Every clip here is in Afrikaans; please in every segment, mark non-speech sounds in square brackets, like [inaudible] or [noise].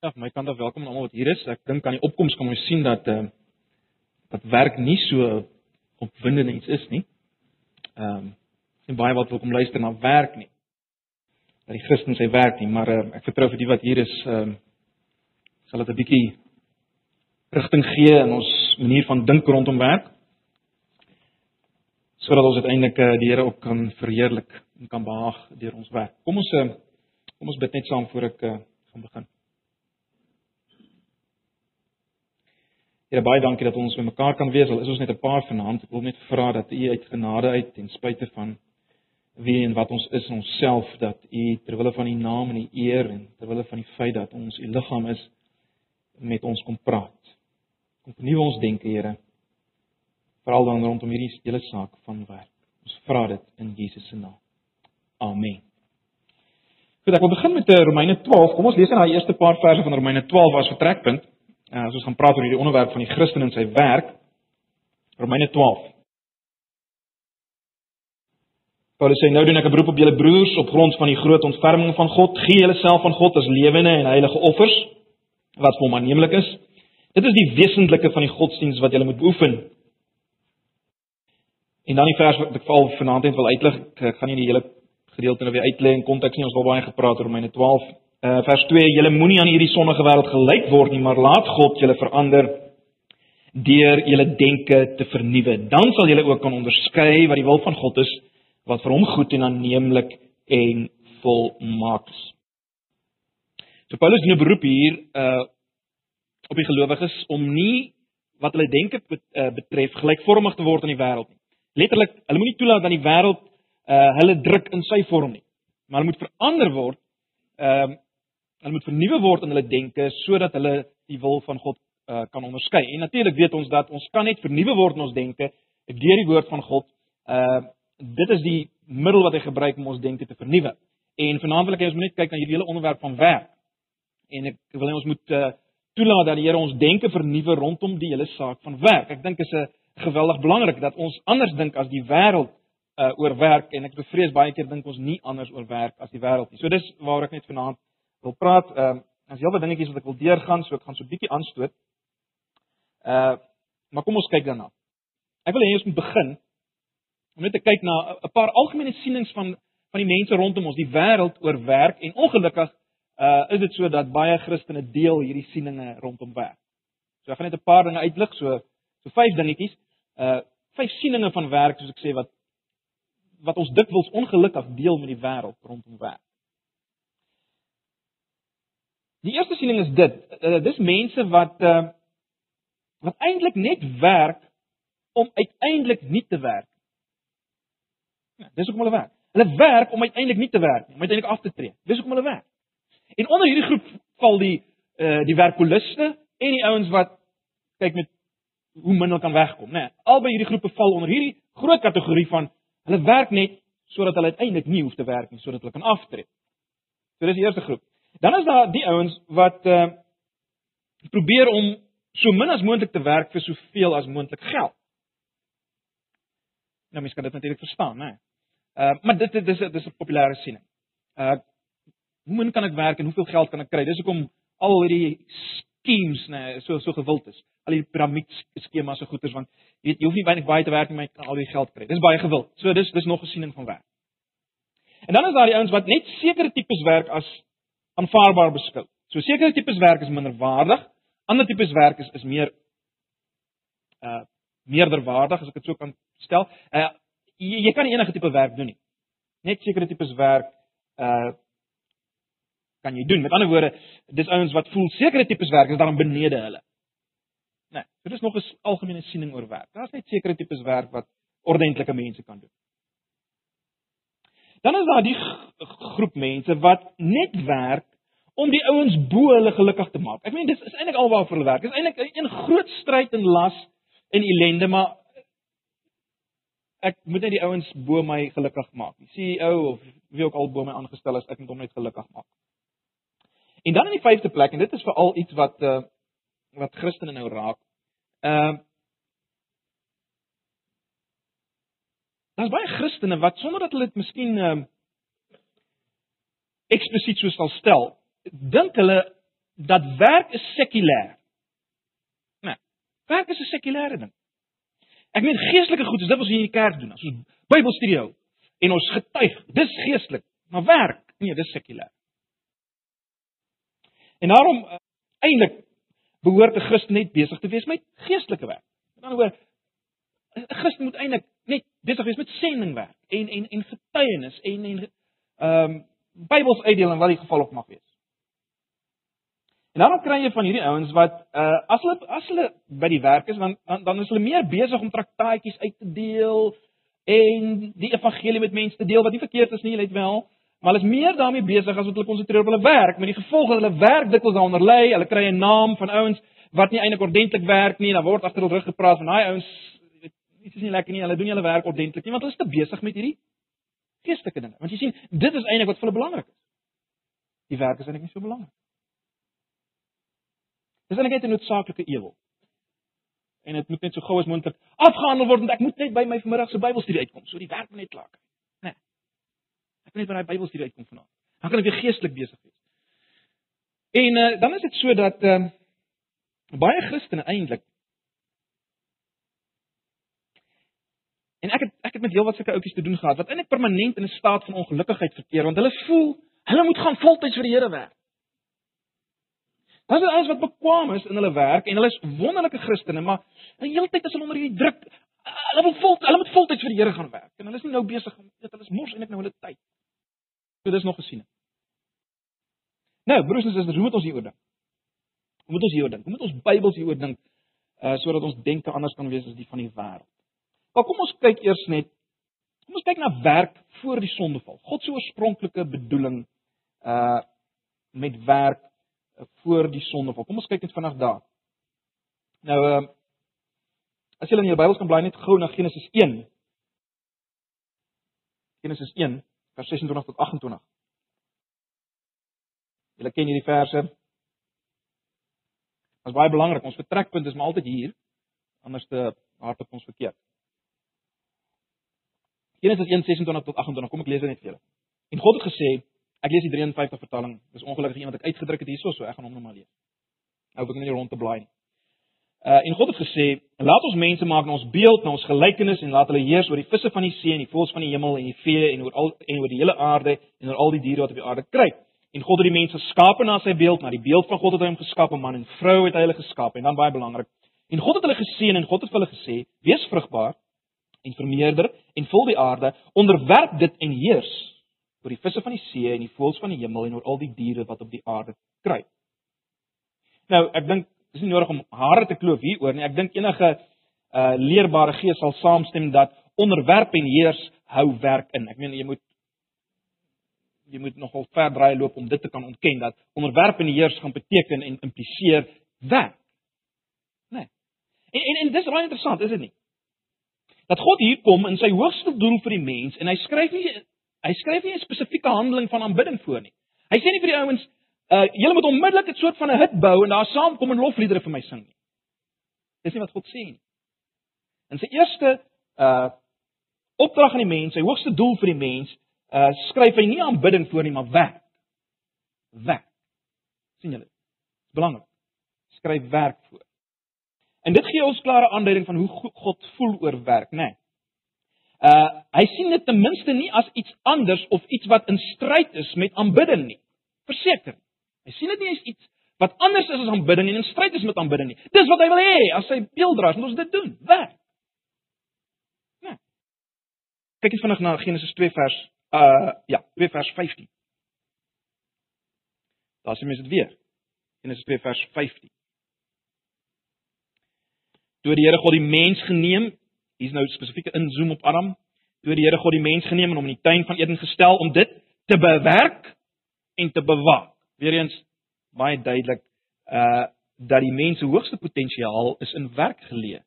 Ja, my kant af welkom aan almal wat hier is. Ek dink aan die opkoms kan ons sien dat ehm uh, dat werk nie so opwindend iets is nie. Ehm um, en baie wat wil kom luister na werk nie. Dat die Christen sy werk nie, maar uh, ek vertrou vir die wat hier is ehm um, sal dit 'n bietjie rigting gee in ons manier van dink rondom werk sodat ons uiteindelik uh, die Here ook kan verheerlik en kan behaag deur ons werk. Kom ons uh, kom ons bid net saam voor ek uh, gaan begin. Here baie dankie dat ons met mekaar kan wees. Al is ons net 'n paar vanaand. Ek wil net vra dat U uit genade uit ten spyte van wie en wat ons is in onsself dat U ter wille van U naam en U eer en ter wille van die feit dat ons U liggaam is met ons kom praat. Kom vernuwe ons denke, Here. Veral dan rondom hierdie hele saak van werk. Ons vra dit in Jesus se naam. Amen. Goed, ek wil begin met eh, Romeine 12. Kom ons lees net daai eerste paar verse van Romeine 12 as vertrekpunt. Uh, as ons gaan praat oor hierdie onderwerp van die Christen en sy werk. Romeine 12. Paulus sê nou doen ek 'n beroep op julle broers op grond van die groot ontferming van God, gee julleself aan God as lewende en heilige offers wat vir hom aanneemlik is. Dit is die wesentlike van die godsdiens wat jy moet beoefen. En dan die vers wat ek val vanaand net wil uitlig, ek gaan nie die hele gedeelte nou weer uitlê in konteks nie, ons het al baie gepraat oor Romeine 12 uh, vers 2 julle moenie aan hierdie sondige wêreld gelyk word nie maar laat God julle verander deur julle denke te vernuwe. Dan sal julle ook kan onderskei wat die wil van God is wat vir hom goed en aanneemlik en volmaak is. So Paulus doen 'n beroep hier uh op die gelowiges om nie wat hulle denke eh, betref gelykvormig te word aan die wêreld nie. Letterlik hulle moenie toelaat dat die wêreld uh hulle druk in sy vorm nie maar hulle moet verander word ehm uh, Hulle moet vernuwe word in hulle denke sodat hulle die wil van God uh, kan onderskei. En natuurlik weet ons dat ons kan net vernuwe word in ons denke deur die woord van God. Uh dit is die middel wat hy gebruik om ons denke te vernuwe. En vanaand wil ek hê ons moet net kyk na hierdie hele onderwerp van werk. En ek wil hê ons moet uh, toelaat dat die Here ons denke vernuwe rondom die hele saak van werk. Ek dink is 'n geweldig belangrik dat ons anders dink as die wêreld uh oor werk en ek bevrees baie keer dink ons nie anders oor werk as die wêreld nie. So dis waar ek net vanaand wil praat. Ehm uh, as heel wat dingetjies wat ek wil deurgaan, so ek gaan so 'n bietjie aanstoot. Uh maar kom ons kyk daarna. Ek wil hê ons moet begin om net te kyk na 'n paar algemene sienings van van die mense rondom ons, die wêreld oor werk en ongelukkig uh is dit so dat baie Christene deel hierdie sieninge rondom werk. So ek gaan net 'n paar dinge uitlig, so so vyf dingetjies. Uh vyf sieninge van werk soos ek sê wat wat ons dikwels ongelukkig deel met die wêreld rondom werk. Die eerste siening is dit, uh, dis mense wat uh wat eintlik net werk om uiteindelik nie te werk. Ja, dis hoekom hulle werk. Hulle werk om uiteindelik nie te werk nie, om uiteindelik af te tree. Dis hoekom hulle werk. En onder hierdie groep val die uh die werkoliste en die ouens wat kyk met hoe min hulle kan wegkom, né? Nee, albei hierdie groepe val onder hierdie groot kategorie van hulle werk net sodat hulle uiteindelik nie hoef te werk nie, sodat hulle kan aftree. So dis die eerste groep. Dan is daar die ouens wat uh probeer om so min as moontlik te werk vir soveel as moontlik geld. Nou mens kan dit natuurlik verstaan, né? Uh maar dit dit is dis 'n populêre siening. Uh hoe min kan ek werk en hoeveel geld kan ek kry? Dis hoekom al hierdie schemes, né, so so gewild is. Al die piramideskemas so goeders want jy weet jy hoef nie baie baie te werk nie, maar jy kan al die geld kry. Dis baie gewild. So dis dis nog 'n siening van werk. En dan is daar die ouens wat net sekere tipes werk as aanvaarbaar beskou. So sekere tipes werk is minderwaardig, ander tipes werk is is meer uh meerderwaardig as ek dit so kan stel. Uh jy, jy kan enige tipe werk doen nie. Net sekere tipes werk uh kan jy doen. Met ander woorde, dis ouens wat voel sekere tipes werk is daarom benede hulle. Nee, dit is nog 'n algemene siening oor werk. Daar's net sekere tipes werk wat ordentlike mense kan doen. Dan is daar die groep mense wat net werk om die ouens bo hulle gelukkig te maak. Ek meen dis is eintlik alwaar vir hulle werk. Dit is eintlik 'n groot stryd en las en ellende, maar ek moet net die ouens bo my gelukkig maak. Die CEO of wie ook al bo my aangestel is, ek moet hom net gelukkig maak. En dan in die vyfde plek en dit is veral iets wat uh wat Christene nou raak. Ehm uh, Daar's baie Christene wat sonder dat hulle dit miskien ehm um, eksplisiet so sal stel, dink hulle dat werk is sekulêr. Nee. Werk is 'n sekulêre ding. Ek meen geestelike goed is dit wat ons hier in die kerk doen, soos Bybelstudie hou en ons getuig. Dis geestelik, maar werk, nee, dis sekulêr. En daarom uh, eintlik behoort 'n Christen net besig te wees met geestelike werk. Met ander woorde, 'n Christen moet eintlik net besig wees met sendingwerk en en en getuienis en en ehm um, Bybels uitdeel en wat die geval ook mag wees. En dan kry jy van hierdie ouens wat uh as hulle as hulle by die werk is dan dan, dan is hulle meer besig om traktaatjies uit te deel en die evangelie met mense te deel wat nie verkeerd is nie, let wel, maar hulle is meer daarmee besig as wat hulle konsentreer op hulle werk, met die gevolg dat hulle werk dikwels daaronder lê, hulle kry 'n naam van ouens wat nie eintlik ordentlik werk nie, dan word agter hulle rug gepraat van daai ouens iets is nie lekker nie, hulle doen nie hulle werk ordentlik nie, want hulle is te besig met hierdie geestelike dinge. Want jy sien, dit is eintlik wat vir hulle belangrik is. Die werk is eintlik nie so belangrik. Dis eintlik net 'n noodsaaklike ewel. En dit moet net so gou as moontlik afgehandel word want ek moet net by my vanmiddag se Bybelstudie uitkom, so die werk moet net klaar. Né? Nee. Ek moet net by my Bybelstudie uitkom vanaand. Dan kan ek weer geestelik besig wees. En uh, dan is dit so dat ehm uh, baie Christene eintlik En ek het ek het met heelwat sulke ouetjies te doen gehad wat eintlik permanent in 'n staat van ongelukkigheid verkeer want hulle voel hulle moet gaan voltyds vir die Here werk. Hulle is alles wat bekwame is in hulle werk en hulle is wonderlike Christene, maar die hele tyd is hulle onder hierdie druk. Hulle wil vol hulle moet voltyds vir die Here gaan werk en hulle is nie nou besig om dit hulle is mors eintlik nou hulle tyd. So dis nog gesien. Nou, broers en susters, hoe moet ons hieroor dink? Hoe moet ons hieroor dink? Hoe moet ons Bybels hieroor dink? Uh sodat ons denke anders kan wees as die van die wêreld. Maar kom ons kyk eers net kom ons kyk na werk voor die sondeval. God se oorspronklike bedoeling uh met werk voor die sondeval. Kom ons kyk net vinnig daar. Nou uh as jy in jou Bybels kan blaai net gou na Genesis 1. Genesis 1 vers 26 tot 28. Julle ken hierdie verse. Dit is baie belangrik. Ons vertrekpunt is maar altyd hier. Anders te hardop ons verkeerd. Genesis 1:26 tot 28. Kom ek lees dit net vir julle. En God het gesê, ek lees die 53 vertaling. Dis ongelukkig iemand wat ek uitgedruk het hierso, so ek gaan hom nou maar lees. Nou ek net rond te blaai. Uh en God het gesê, laat ons mense maak na ons beeld, na ons gelykenis en laat hulle heers oor die visse van die see en die voëls van die hemel en die vee en oor al en oor die hele aarde en oor al die diere wat op die aarde kruip. En God het die mense geskape na sy beeld, na die beeld van God het hy hom geskape, man en vrou het hy hulle geskape. En dan baie belangrik. En God het hulle geseën en God het vir hulle gesê: "Wees vrugbaar en vermeerder en vul die aarde, onderwerp dit en heers oor die visse van die see en die voëls van die hemel en oor al die diere wat op die aarde kruip. Nou, ek dink dis nie nodig om hare te kloof hieroor nie. Ek dink enige uh leerbare gees sal saamstem dat onderwerp en heers hou werk in. Ek meen jy moet jy moet nogal ver draai loop om dit te kan ontken dat onderwerp en heers gaan beteken en impliseer werk. Nee. En en, en dis baie interessant, is dit nie? dat God hier kom in sy hoogste doel vir die mens en hy skryf nie hy skryf nie 'n spesifieke handeling van aanbidding voor nie. Hy sê nie vir die ouens, uh julle moet onmiddellik 'n soort van 'n hut bou en daar saamkom en lofliedere vir my sing nie. Dis nie wat God sê nie. In sy eerste uh opdrag aan die mens, sy hoogste doel vir die mens, uh skryf hy nie aanbidding voor nie, maar werk. Werk. sien julle? Dis belangrik. Skryf werk voor. En dit gee ons klare aanduiding van hoe God voel oor werk, né? Nee. Uh hy sien dit ten minste nie as iets anders of iets wat in stryd is met aanbidding nie. Verseker. Hy sien dit nie as iets wat anders is as aanbidding en in stryd is met aanbidding nie. Dis wat hy wil hê as sy beelddraers moet ons dit doen. Né? Nee. Kyk eens vinnig na Genesis 2 vers uh ja, 2 vers 15. Daar sien mens dit weer. Genesis 2 vers 15 toe die Here God die mens geneem, hier's nou spesifieke inzoom op Adam, toe die Here God die mens geneem en hom in die tuin van Eden gestel om dit te bewerk en te bewaak. Weereens baie duidelik uh dat die mens se hoogste potensiaal is in werk geleë.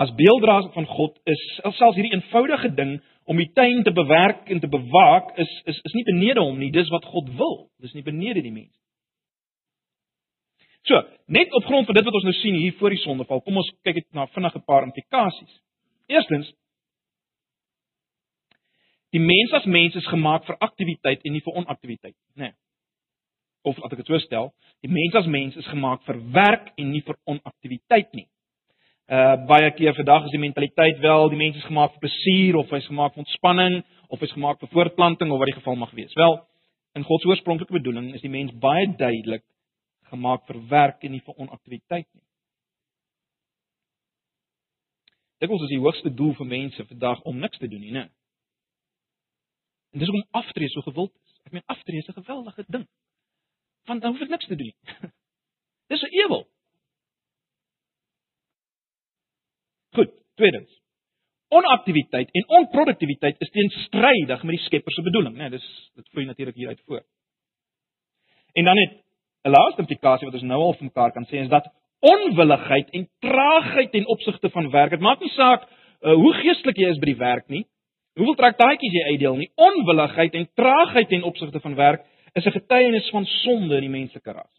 As beelddraer van God is selfs hierdie eenvoudige ding om die tuin te bewerk en te bewaak is is is nie benede hom nie, dis wat God wil. Dis nie benede die mens. So, net op grond van dit wat ons nou sien hier voor die sondeval, kom ons kyk net na vinnige paar implikasies. Eerstens Die mens as mens is gemaak vir aktiwiteit en nie vir onaktiwiteit, né? Nee. of laat ek dit so stel, die mens as mens is gemaak vir werk en nie vir onaktiwiteit nie. Uh baie keer vandag is die mentaliteit wel die mens is gemaak vir plesier of hy's gemaak vir ontspanning of hy's gemaak vir voortplanting of wat die geval mag wees. Wel, in God se oorspronklike bedoeling is die mens baie duidelik gemaak vir werk en nie vir onaktiwiteit nie. Dit is die hoogste doel vir mense vandag om niks te doen nie, né? En dis om aftree so gewild is. Ek meen aftree is 'n geweldige ding. Want dan hoef ek niks te doen. [laughs] Dis 'n ewel. Goed, tweedens. Onaktiwiteit en onproduktiwiteit is teenstrydig met die Skepper se bedoeling, né? Dis dit vloei natuurlik hier uit voor. En dan net 'n laaste implikasie wat ons nou al vir mekaar kan sê is dat onwilligheid en traagheid ten opsigte van werk. Dit maak nie saak uh, hoe geestelik jy is by die werk nie. Hoeveel traktaatjies jy uitdeel nie. Onwilligheid en traagheid ten opsigte van werk is 'n getuienis van sonde in die menslike ras.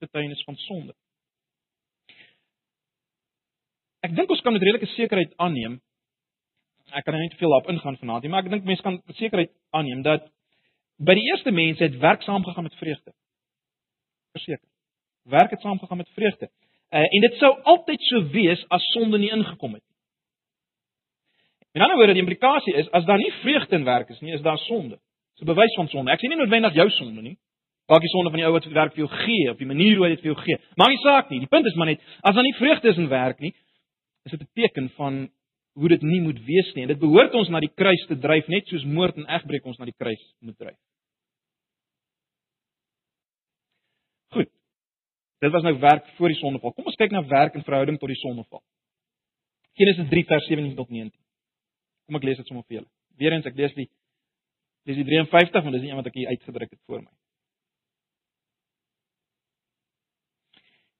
Getuienis van sonde. Ek dink ons kan met redelike sekerheid aanneem ek kan nou nie te veel op ingaan vanaand nie, maar ek dink mense kan met sekerheid aanneem dat by die eerste mense het werk saamgegaan met vreugde. Verseker. Werk het saamgegaan met vreugde. Uh, en dit sou altyd so wees as sonde nie ingekom het nie. In ander woorde, die implikasie is as daar nie vreugde in werk is nie, is daar sonde. Dis 'n bewys van sonde. Ek sê nie noodwendig jou sonde nie. Dalk die sonde van die ou wat werk vir jou gee of die manier hoe hy dit vir jou gee. Maak nie saak nie. Die punt is maar net as daar nie vreugde is in werk nie, is dit 'n teken van hoe dit nie moet wees nie. En dit behoort ons na die kruis te dryf net soos moord en egbreek ons na die kruis moet dryf. Goed. Dit was nou werk voor die sondeval. Kom ons kyk na werk in verhouding tot die sondeval. Genesis 3 vers 17 tot 19. Kom ek lees dit sommer vir julle. Weerens ek lees die lees die 53 want dis die een wat ek hier uitgedruk het voor my.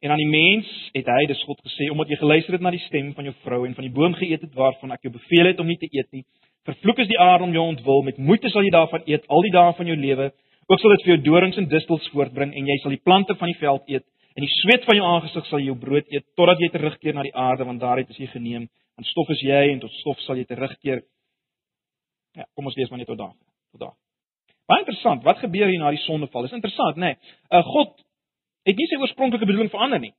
En aan die mens het hy, dis God gesê, omdat jy geluister het na die stem van jou vrou en van die boom geëet het waarvan ek jou beveel het om nie te eet nie, vervloek is die aarde om jou ontwil, met moeite sal jy daarvan eet al die dae van jou lewe. Ook sal dit vir jou dorings en distels voortbring en jy sal die plante van die veld eet en die sweet van jou aangesig sal jou brood eet totdat jy terugkeer na die aarde want daaruit is jy geneem want stof is jy en tot stof sal jy terugkeer. Ja, kom ons lees maar net tot daar. Tot daar. Baie interessant, wat gebeur hier na die sondeval? Is interessant, né? Nee, uh, God het nie sy oorspronklike bedoeling verander nie.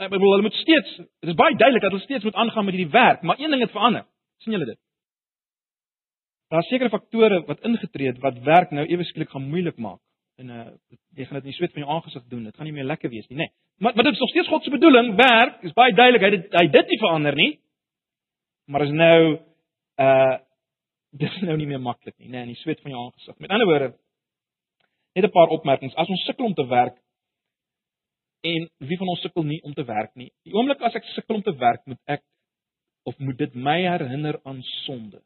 Ek bedoel hulle moet steeds, dit is baie duidelik dat hulle steeds moet aangaan met hierdie werk, maar een ding het verander. sien julle dit? Daar is sekere faktore wat ingetree het wat werk nou ewe skielik gaan moeilik maak. En uh jy gaan dit nie sweet van jou aangesig doen. Dit gaan nie meer lekker wees nie, nê. Nee. Maar maar dit is nog steeds God se bedoeling. Werk is baie duidelik. Hy dit hy dit nie verander nie. Maar is nou uh dis nou nie meer maklik nie, nê, nee, in die sweet van jou aangesig. Met ander woorde net 'n paar opmerkings. As ons sukkel om te werk en wie van ons sukkel nie om te werk nie. Die oomblik as ek sukkel om te werk, moet ek of moet dit my herinner aan sonde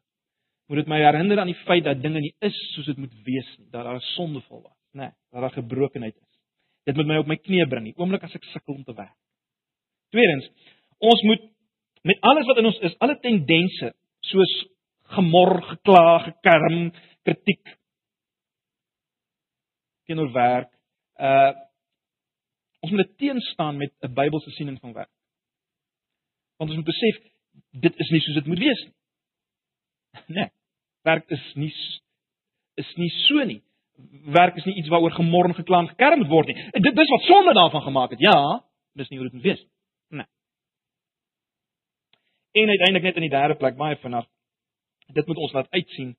moet dit my herinner aan die feit dat dinge nie is soos dit moet wees nie, dat daar 'n sondeval was, né, nee, dat daar gebrokenheid is. Dit moet my op my knieë bring, die oomblik as ek sukkel om te werk. Tweedens, ons moet met alles wat in ons is, alle tendense soos gemor, gekla, gekerm, kritiek teenoor werk, uh ons moet dit teenstaan met 'n Bybelse siening van werk. Want ons moet besef dit is nie soos dit moet wees nie. [laughs] Nee. Werk is nie is nie so nie. Werk is nie iets waaroor gemor en gekla en gekerm moet word nie. Dit dis wat sonde daarvan gemaak het. Ja, dis nie hoe dit moet wees nie. Nee. En uiteindelik net in die derde plek baie vinnig. Dit moet ons laat uitsien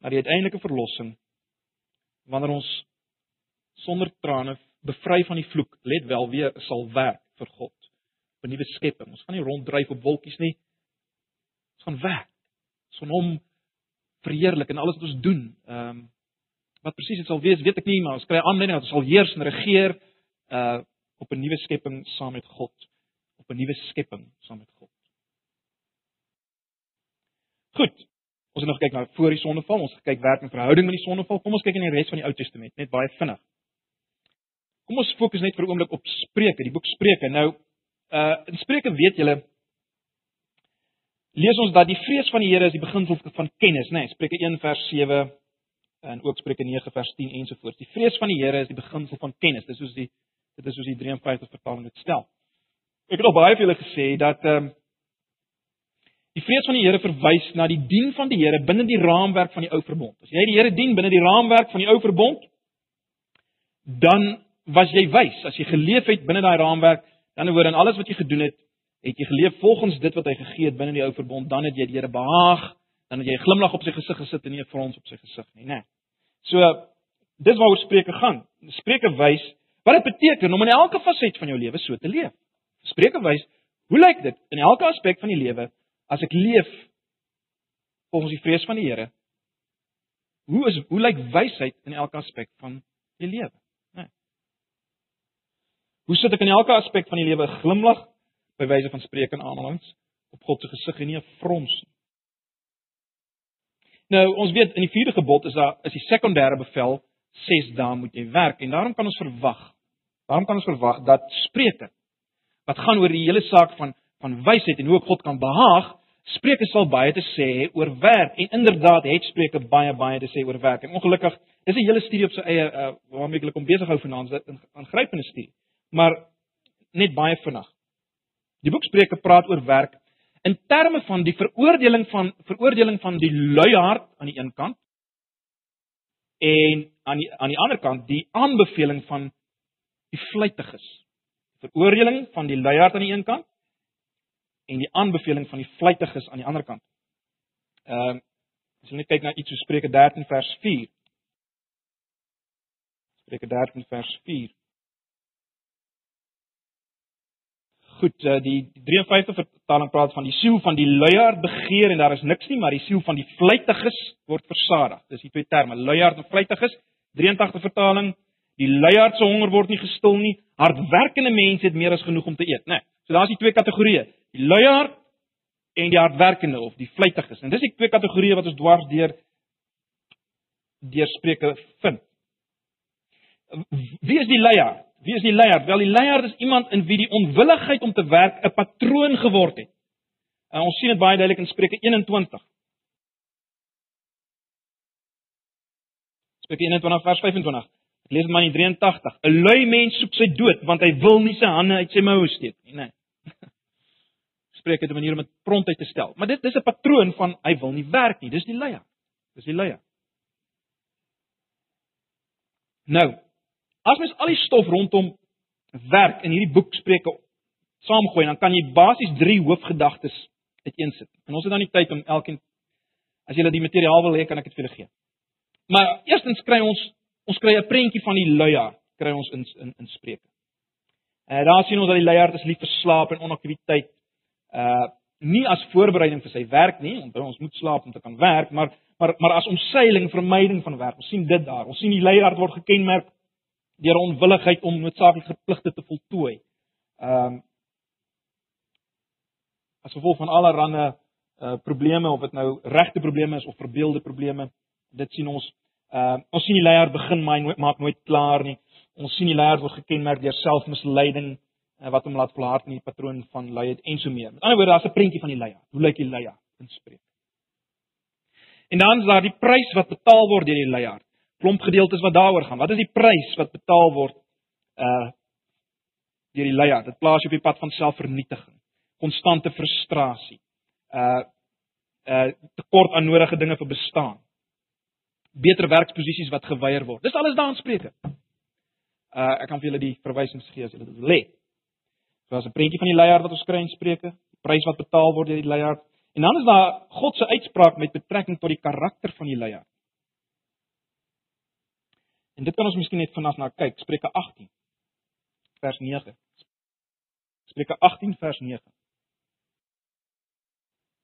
na die uiteindelike verlossing wanneer ons sonder trane bevry van die vloek, let wel weer sal werk vir God. 'n Nuwe skepping. Ons gaan nie ronddryf op wolkies nie. Ons gaan werk son hom verheerlik in alles wat ons doen. Ehm um, wat presies dit sal wees, weet ek nie, maar ons kry aanleiding dat ons sal heers en regeer uh op 'n nuwe skepping saam met God, op 'n nuwe skepping saam met God. Goed. Ons het nog kyk na voor die sondeval, ons kyk werk in verhouding met die sondeval. Kom ons kyk in die res van die Ou Testament, net baie vinnig. Kom ons fokus net vir 'n oomblik op Spreuke, die boek Spreuke. Nou, uh in Spreuke weet julle lees ons dat die vrees van die Here is die beginsel van kennis, né? Nee, Spreuke 1 vers 7 en ook Spreuke 9 vers 10 ensovoorts. Die vrees van die Here is die beginsel van kennis. Dis soos die dit is soos die 53 vertaling dit stel. Ek het al baie vir julle gesê dat ehm um, Die vrees van die Here verwys na die dien van die Here binne die raamwerk van die ou verbond. As jy die Here dien binne die raamwerk van die ou verbond, dan was jy wys. As jy geleef het binne daai raamwerk, dan word in alles wat jy gedoen het, het jy geleef volgens dit wat hy gegee het binne die ou verbond, dan het jy die Here behaag, dan het jy 'n glimlag op sy gesig gesit en nie 'n frons op sy gesig nie, né? So dis waaroor Spreuke gaan. Spreuke wys wat dit beteken om in elke faset van jou lewe so te leef. Spreuke wys hoe lyk dit in elke aspek van die lewe as ek leef volgens die vrees van die Here? Hoe is hoe lyk wysheid in elke aspek van die lewe? Nee. Hoe sit ek in elke aspek van die lewe glimlag by wyse van spreek en aanhalings op God se gesig en nie 'n frons nie? Nou, ons weet in die 4de gebod is daar is die sekondêre bevel 6 dae moet jy werk en daarom kan ons verwag. Daarom kan ons verwag dat Spreuke wat gaan oor die hele saak van van wysheid en hoe ek God kan behaag, Spreuke sal baie te sê oor werk en inderdaad het Spreuke baie baie te sê oor werk. En ongelukkig, dis 'n hele studie op sy eie uh, waarmee ek kom besig hou vanaand, 'n aangrypende studie. Maar net baie vinnig. Die boek Spreuke praat oor werk in terme van die veroordeling van veroordeling van die luiaard aan die een kant en aan die aan die ander kant die aanbeveling van die vlytiges. Veroordeling van die luiaard aan die een kant en die aanbeveling van die vlytiges aan die ander kant. Ehm uh, as jy net kyk na iets so Spreuke 13 vers 4. Spreuke 13 vers 4. Goed, uh, die 53 vertaling praat van die siel van die luiaard begeer en daar is niks nie, maar die siel van die vlytiges word versadig. Dis die twee terme, luiaard en vlytiges. 83 vertaling, die luiaard se honger word nie gestil nie, hardwerkende mense het meer as genoeg om te eet, né? Nee. So daar's die twee kategorieë die luiaard en die hardwerkende of die vlytiges. En dis die twee kategorieë wat ons dwars deur deur Spreuke vind. Wie is die luiaard? Wie is die luiaard? Wel die luiaard is iemand in wie die onwilligheid om te werk 'n patroon geword het. En ons sien dit baie duidelik in Spreuke 21. Spreuke 21 vers 25. Ek lees maar in 83. 'n Lui mens soek sy dood want hy wil nie sy hande uit sy moue steek nie, nee [laughs] spreek het 'n manier om dit prontheid te stel. Maar dit dis 'n patroon van hy wil nie werk nie. Dis die leier. Dis die leier. Nou, as mens al die stof rondom werk in hierdie boek Spreuke saamgooi, dan kan jy basies drie hoofgedagtes uiteensit. En ons het dan nie tyd om elkeen as jy die materiaal wil hê, kan ek dit vir julle gee. Maar eerstens kry ons ons kry 'n prentjie van die luier kry ons in in in Spreuke. En daar sien ons dat die leier is lief vir slaap en onaktiwiteit uh nie as voorbereiding vir sy werk nie, want ons moet slaap om te kan werk, maar maar maar as omseiling vermyding van werk. Ons sien dit daar. Ons sien die leier word gekenmerk deur onwilligheid om noodsaaklike pligte te voltooi. Ehm um, as gevolg van allerlei uh probleme of dit nou regte probleme is of verbeelde probleme, dit sien ons uh ons sien die leier begin maar nooit maak nooit klaar nie. Ons sien die leier word gekenmerk deur selfmisleiding en wat hom laat volhard in die patroon van luiheid en so meer. Met ander woorde, daar's 'n prentjie van die leier. Hoe lyk die leier in spreek? En dan is daar die prys wat betaal word deur die leier. Klomp gedeeltes wat daaroor gaan. Wat is die prys wat betaal word uh deur die leier? Dit plaas jou op die pad van selfvernietiging, konstante frustrasie, uh uh tekort aan nodige dinge vir bestaan. Beter werksposisies wat geweier word. Dis alles daar in Spreuke. Uh ek kan vir julle die verwysings gee as julle dit wil hê. So as 'n prentjie van die leier wat ons kry in Spreuke, die prys wat betaal word deur die leier. En dan is daar God se uitspraak met betrekking tot die karakter van die leier. En dit kan ons miskien net vanaand na kyk, Spreuke 18 vers 9. Spreuke 18 vers 9.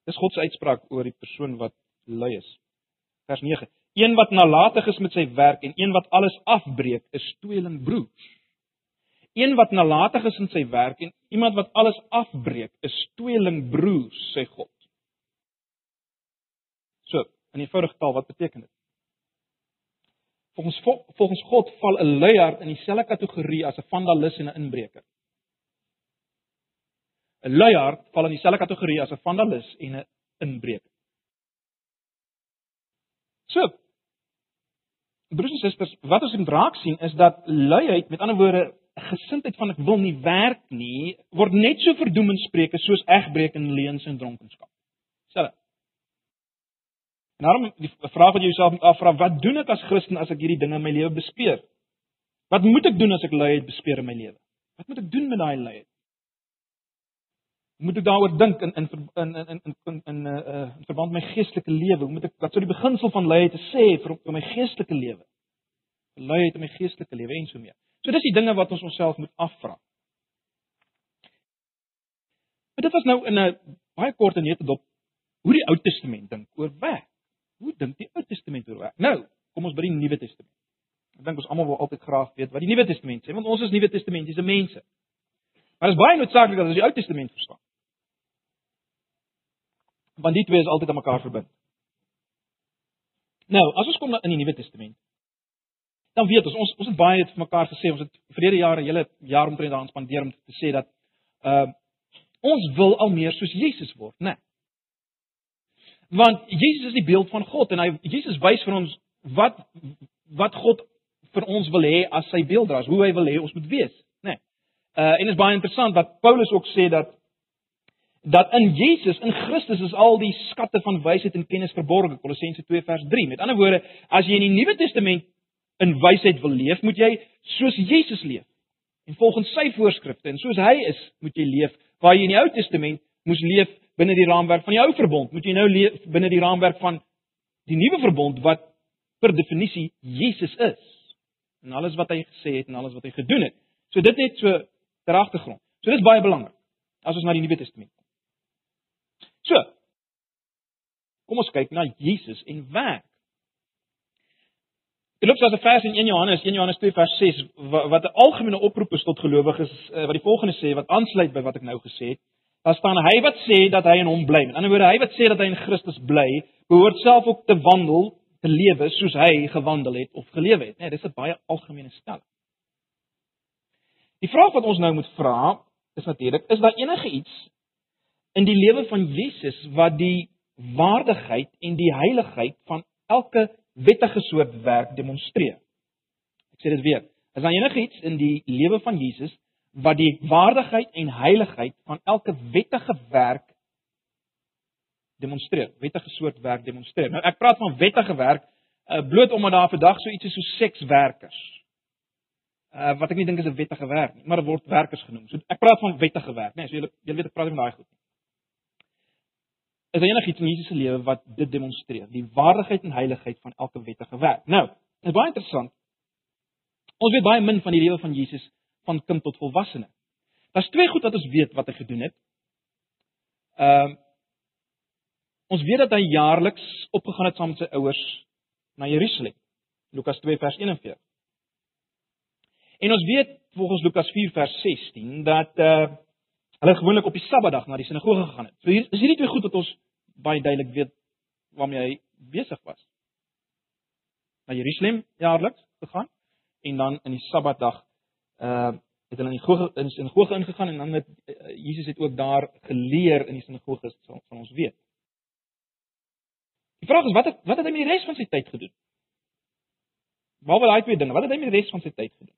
Dis God se uitspraak oor die persoon wat lui is. Vers 9. Een wat nalatig is met sy werk en een wat alles afbreek, is tweelingbroers. Een wat nalatig is in sy werk en iemand wat alles afbreek, is tweelingbroers, sê God. So, in eenvoudige taal, wat beteken dit? Volgens volgens God val 'n luiaard in dieselfde kategorie as 'n vandalis en 'n inbreker. 'n Luiaard val in dieselfde kategorie as 'n vandalis en 'n inbreker. So, broers en susters, wat ons in draak sien is dat luiheid, met ander woorde, gesindheid van ek wil nie werk nie, word net so verdoem in Spreuke soos egbreek en leuns en dronkenskap. Selfe. En daarom die vraag wat jy jouself moet afvra, wat doen ek as Christen as ek hierdie dinge in my lewe bespeer? Wat moet ek doen as ek luiheid bespeer in my lewe? Wat moet ek doen met daai luiheid? Moet ek daaroor dink in in in in in in in uh in verband met my geestelike lewe? Moet ek wat sou die beginsel van luiheid sê vir vir my geestelike lewe? Luiheid in my geestelike lewe en so meer. So dis die dinge wat ons onsself moet afvra. Maar dit was nou in 'n baie kort en nette dop hoe die Ou Testament dink oor werk. Hoe dink die Ou Testament oor werk? Nou, kom ons by die Nuwe Testament. Ek dink ons almal wil altyd graag weet wat die Nuwe Testament sê, want ons is Nuwe Testamentiese mense. Maar dit is baie noodsaaklik dat ons die Ou Testament verstaan. Want die twee is altyd aan mekaar verbind. Nou, as ons kom in die Nuwe Testament, dan weet ons ons ons het baie vir mekaar gesê, ons het verlede jare hele jaar omtrent daaraan spandeer om te sê dat uh ons wil al meer soos Jesus word, né? Nee. Want Jesus is die beeld van God en hy Jesus wys vir ons wat wat God vir ons wil hê as sy beelddraers, hoe hy wil hê ons moet wees, né? Nee. Uh en dit is baie interessant wat Paulus ook sê dat dat in Jesus, in Christus is al die skatte van wysheid en kennis verborge, Kolossense 2 vers 3. Met ander woorde, as jy in die Nuwe Testament in wysheid wil leef, moet jy soos Jesus leef. En volgens sy voorskrifte en soos hy is, moet jy leef. Waar jy in die Ou Testament moes leef binne die raamwerk van die Ou Verbond, moet jy nou leef binne die raamwerk van die Nuwe Verbond wat per definisie Jesus is. En alles wat hy gesê het en alles wat hy gedoen het. So dit net so ter agtergrond. So dit is baie belangrik as ons na die Nuwe Testament kyk. So. Kom ons kyk na Jesus en werk. Dit loop soos 'n vers in 1 Johannes, 1 Johannes 2 vers 6 wat 'n algemene oproep is tot gelowiges eh, wat die volgende sê wat aansluit by wat ek nou gesê het. Daar staan hy wat sê dat hy in hom bly. Met ander woorde, hy wat sê dat hy in Christus bly, behoort self ook te wandel, te lewe soos hy gewandel het of gelewe het. Nee, dis 'n baie algemene stelling. Die vraag wat ons nou moet vra is natuurlik, is daar enige iets in die lewe van Jesus wat die waardigheid en die heiligheid van elke wettige soort werk demonstreer. Ek sê dit weer. Is daar enigiets in die lewe van Jesus wat die waardigheid en heiligheid van elke wettige werk demonstreer? Wettige soort werk demonstreer. Nou ek praat van wettige werk uh, bloot omdat daar vandag so iets is so sekswerkers. Uh, wat ek nie dink is 'n wettige werk nie, maar dit word werkers genoem. So ek praat van wettige werk, né? Nee, so julle julle weet ek praat van daai goed is daar enigiets in Jesus se lewe wat dit demonstreer, die waardigheid en heiligheid van elke wettige werk. Nou, dit is baie interessant. Ons weet baie min van die lewe van Jesus van kind tot volwassene. Daar's twee goed wat ons weet wat hy gedoen het. Ehm uh, ons weet dat hy jaarliks opgegaan het saam met sy ouers na Jerusalem. Lukas 2 vers 41. En ons weet volgens Lukas 4 vers 16 dat eh uh, hulle gewoonlik op die Sabbatdag na die sinagoge gegaan het. So hier is hierdie twee goed wat ons baie duidelik weet waarmee hy besig was. Na Jerusalem jaarliks gegaan en dan in die Sabbatdag uh het hulle in die sinagoge in die sinagoge ingegaan en dan het uh, Jesus het ook daar geleer in die sinagoge van ons weet. Die vraag is wat het, wat het hy met die res van sy tyd gedoen? Behalwe daai twee dinge, wat het hy met die res van sy tyd gedoen?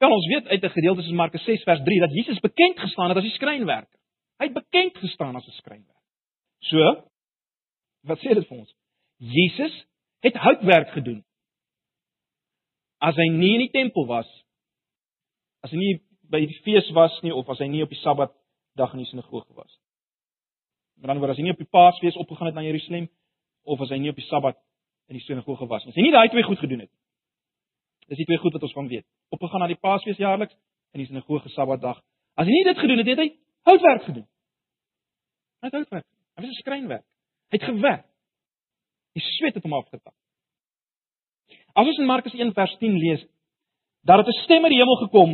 Wel ons weet uit 'n gedeelte soos Markus 6 vers 3 dat Jesus bekend gestaan het as die skrynwerker. Hy het bekend gestaan as 'n skrynwerker. So wat sê dit vir ons? Jesus het houtwerk gedoen. As hy nie in die tempel was, as hy nie by die fees was nie of as hy nie op die Sabbat dag in die sinagoge was. Met ander woorde, as hy nie op die Paasfees opgegaan het na Jerusalem of as hy nie op die Sabbat in die sinagoge was nie. As hy nie daai twee goed gedoen het. Dis die twee goed wat ons van weet opgegaan na die Paasfees jaarliks en die sinagoge Sabbatdag. As hy nie dit gedoen het, het hy houtwerk gedoen. Hy het houtwerk. Hy was 'n skrynwerk. Hy het gewerk. Die sweet het hom afgetap. As ons in Markus 1 vers 10 lees, daar het 'n stem uit die hemel gekom.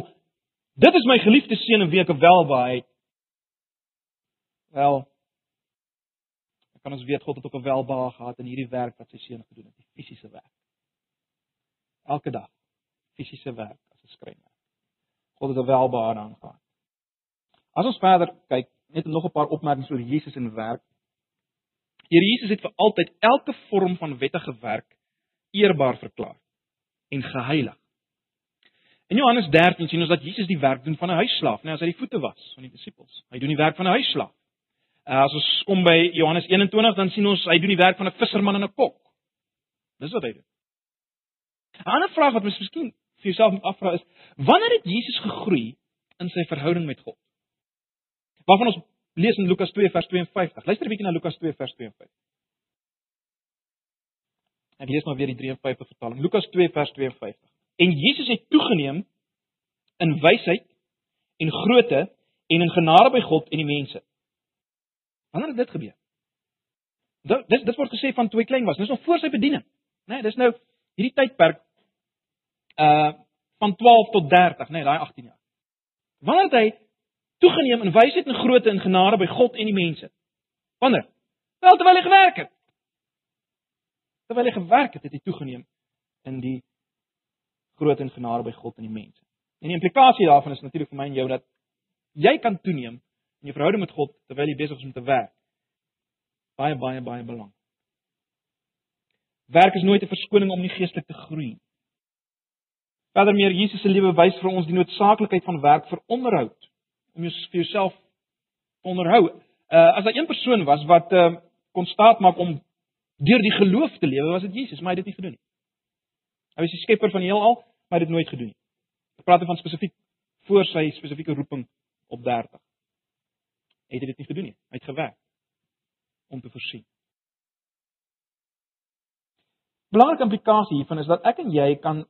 Dit is my geliefde seun en wie ek welbehaag. Wel, ek kan ons weet God het ook 'n welbehaag gehad in hierdie werk wat sy seun gedoen het, die fisiese werk. Elke dag fisiese werk as 'n skrywer. God het 'n welbehaag aangehad. As ons verder kyk, net nog 'n paar opmerkings oor Jesus en werk. Hier Jesus het vir altyd elke vorm van wettige werk eerbaar verklaar en geheilig. In Johannes 13 sien ons dat Jesus die werk doen van 'n huisslaaf, net as hy die voete was van die disippels. Hy doen die werk van 'n huisslaaf. Uh, as ons kom by Johannes 21, dan sien ons hy doen die werk van 'n visserman en 'n kok. Dis wat hy doen. 'n Ander vraag wat mens miskien vir jouself moet afvra is: Wanneer het Jesus gegroei in sy verhouding met God? Waarvan ons lees in Lukas 2 vers 52. Luister 'n bietjie na Lukas 2 vers 52. Ek lees maar weer die 53 vertaling. Lukas 2 vers 52. En Jesus het toegeneem in wysheid en grootte en in genade by God en die mense. Wanneer het dit gebeur? Dit dis dit word gesê van toe hy klein was. Dis nog voor sy bediening. Né, nee, dis nou hierdie tydperk uh van 12 tot 30, né, nee, daai 18 jaar. Wanneer het hy toegeneem in wysheid en grootte en genade by God en die mense? Wanneer? Wel terwyl hy gewerk het. Terwyl hy gewerk het, het hy toegeneem in die grootte en genade by God en die mense. En die implikasie daarvan is natuurlik vir my en jou dat jy kan toeneem in jou verhouding met God terwyl jy besig is om te werk. Baie baie baie belangrik. Werk is nooit 'n verskoning om nie geestelik te groei. Verder meer Jesus se lewe wys vir ons die noodsaaklikheid van werk vir onderhoud om jou vir jouself te onderhou. Uh as daar een persoon was wat uh kon staat maak om deur die geloof te lewe, was dit Jesus, maar hy het dit nie gedoen nie. Hy was die skepper van die heelal, maar hy het dit nooit gedoen nie. Ek praat van spesifiek voor sy spesifieke roeping op 30. Hy het dit nie gedoen nie. Hy het gewerk om te voorsien. Belangrike implikasie hiervan is dat ek en jy kan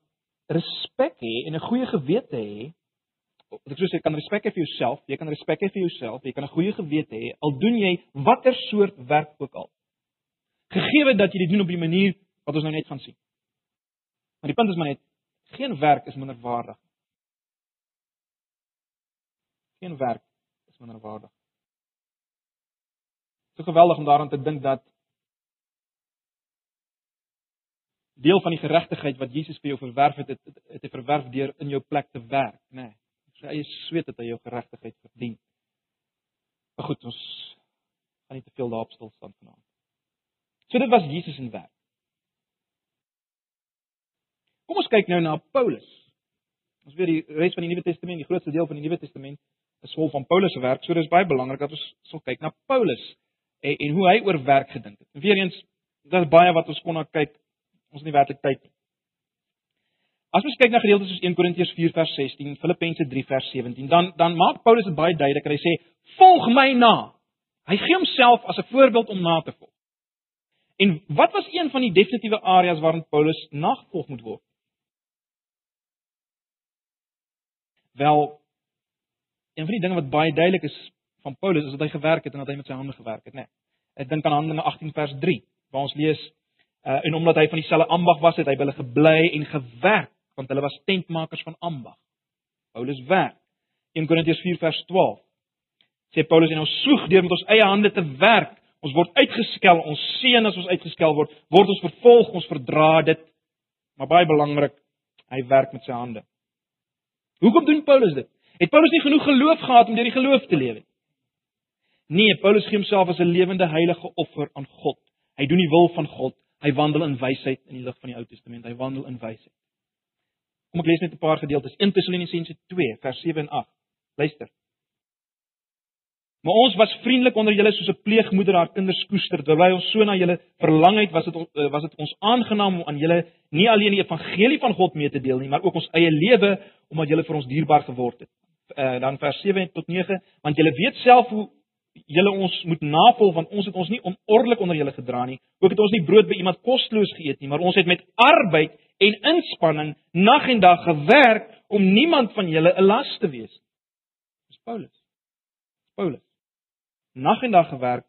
respek hê en 'n goeie gewete hê. Ek sê, jy kan respek hê vir jouself, jy kan respek hê vir jouself, jy kan 'n goeie gewete hê al doen jy watter soort werk ook al. Gegee dat jy dit doen op die manier wat ons nou net gaan sien. Maar die punt is maar net geen werk is minderwaardig. Geen werk is minderwaardig. So geweldig om daaraan te dink dat deel van die geregtigheid wat Jesus vir jou verwerf het, het, hy verwerf deur in jou plek te werk, nê. Nee, sy eie sweet het hy jou geregtigheid verdien. Maar goed, ons gaan nie te veel daarop stil staan vanaand. So dit was Jesus se werk. Kom ons kyk nou na Paulus. Ons weet die res van die Nuwe Testament, die grootste deel van die Nuwe Testament is vol van Paulus se werk. So dis baie belangrik dat ons sal kyk na Paulus en, en hoe hy oor werk gedink het. En weer eens, daar's baie wat ons kon na kyk ons nie werklik tyd nie. As ons kyk na gedeeltes soos 1 Korintiërs 4 vers 16, Filippense 3 vers 17, dan dan maak Paulus dit baie duidelik. Hy sê: "Volg my na." Hy gee homself as 'n voorbeeld om na te volg. En wat was een van die definitiewe areas waarin Paulus nagevolg moet word? Wel, een van die dinge wat baie duidelik is van Paulus is dat hy gewerk het en dat hy met sy hande gewerk het, né? Nee. Ek dink aan Handelinge 18 vers 3, waar ons lees Uh, en omdat hy van dieselfde ambag was, het hy hulle gebly en gewerk, want hulle was tentmakers van ambag. Paulus werk. 1 Korintiërs 4 vers 12. Sê Paulus en ons soeg deur met ons eie hande te werk. Ons word uitgeskel, ons seën as ons uitgeskel word, word ons vervolg, ons verdra dit. Maar baie belangrik, hy werk met sy hande. Hoekom doen Paulus dit? Het Paulus nie genoeg geloof gehad om deur die geloof te lewe nie? Nee, Paulus gee homself as 'n lewende heilige offer aan God. Hy doen die wil van God. Hy wandel in wysheid in die lig van die Ou Testament. Hy wandel in wysheid. Kom ek lees net 'n paar gedeeltes. 1 Tessalonisense 2 vers 7 en 8. Luister. Maar ons was vriendelik onder julle soos 'n pleegmoeder haar kinders koester. Terwyl ons so na julle verlang het, was dit eh, was dit ons aangenaam om aan julle nie alleen die evangelie van God mee te deel nie, maar ook ons eie lewe omdat julle vir ons dierbaar geword het. Uh, dan vers 7 tot 9, want julle weet self hoe julle ons moet navolg want ons het ons nie onordelik onder julle gedra nie. Ook het ons nie brood by iemand kosteloos geëet nie, maar ons het met arbeid en inspanning nag en dag gewerk om niemand van julle 'n las te wees. Dis Paulus. Paulus. Nag en dag gewerk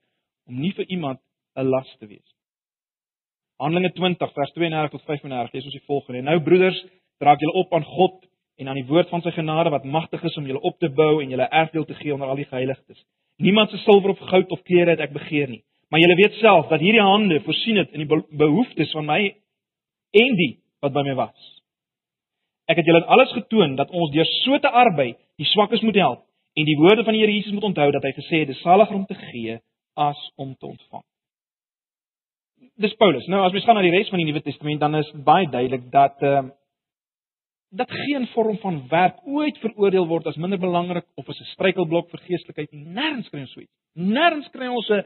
om nie vir iemand 'n las te wees. Handelinge 20 vers 32 tot 35 lees ons die volgende. Nou broeders, dra ek julle op aan God en aan die woord van sy genade wat magtig is om julle op te bou en julle erfdeel te gee onder al die geheiligdes. Niemand se silwer of goud of klere het ek begeer nie. Maar julle weet self dat hierdie hande voorsien het in die behoeftes van my en die wat by my was. Ek het julle alles getoon dat ons deur so te arbei die swakkes moet help en die woorde van die Here Jesus moet onthou dat hy gesê het dis saliger om te gee as om te ontvang. Dis Paulus. Nou as ons gaan na die res van die Nuwe Testament dan is baie duidelik dat ehm uh, dat geen vorm van werk ooit veroordeel word as minder belangrik of as 'n struikelblok vir geestelikheid nie. Nêrens kry ons so iets. Nêrens kry ons 'n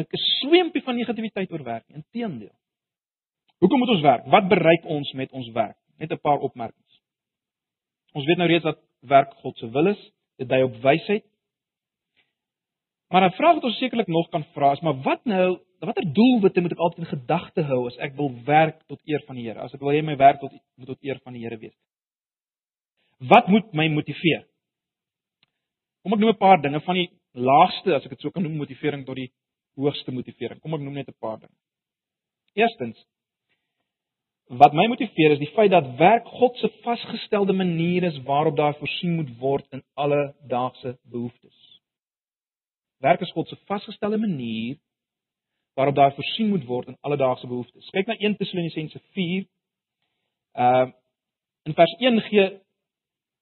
'n sweempie van negativiteit oor werk nie. Inteendeel. Hoekom moet ons werk? Wat bereik ons met ons werk? Net 'n paar opmerkings. Ons weet nou reeds dat werk God se wil is. Dit dui op wysheid. Maar 'n vraag wat ons sekerlik nog kan vra is, maar wat nou watter doelwitte moet ek altyd in gedagte hou as ek wil werk tot eer van die Here? As ek wil hê my werk tot moet tot eer van die Here wees. Wat moet my motiveer? Kom ek noem 'n paar dinge van die laagste, as ek dit so kan noem, motivering tot die hoogste motivering. Kom ek noem net 'n paar dinge. Eerstens Wat my motiveer is die feit dat werk God se vasgestelde manier is waarop daar voorsien moet word in alledaagse behoeftes. Werk is God se vasgestelde manier waarop daar voorsien moet word in alledaagse behoeftes. Kyk na 1 Tessalonisense 4. Uh in vers 1 gee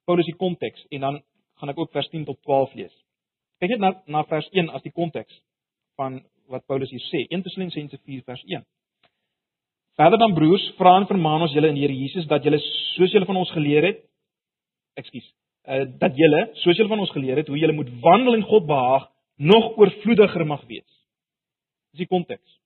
Paulus die konteks en dan gaan ek ook vers 10 tot 12 lees. Kyk net na na vers 1 as die konteks van wat Paulus hier sê. 1 Tessalonisense 4 vers 1. Verder dan broers, vra en vermaan ons julle in die Here Jesus dat julle soos julle van ons geleer het, ekskuus, uh dat julle soos julle van ons geleer het hoe julle moet wandel in God behaag, nog oorvloediger mag wees. Dis die konteks.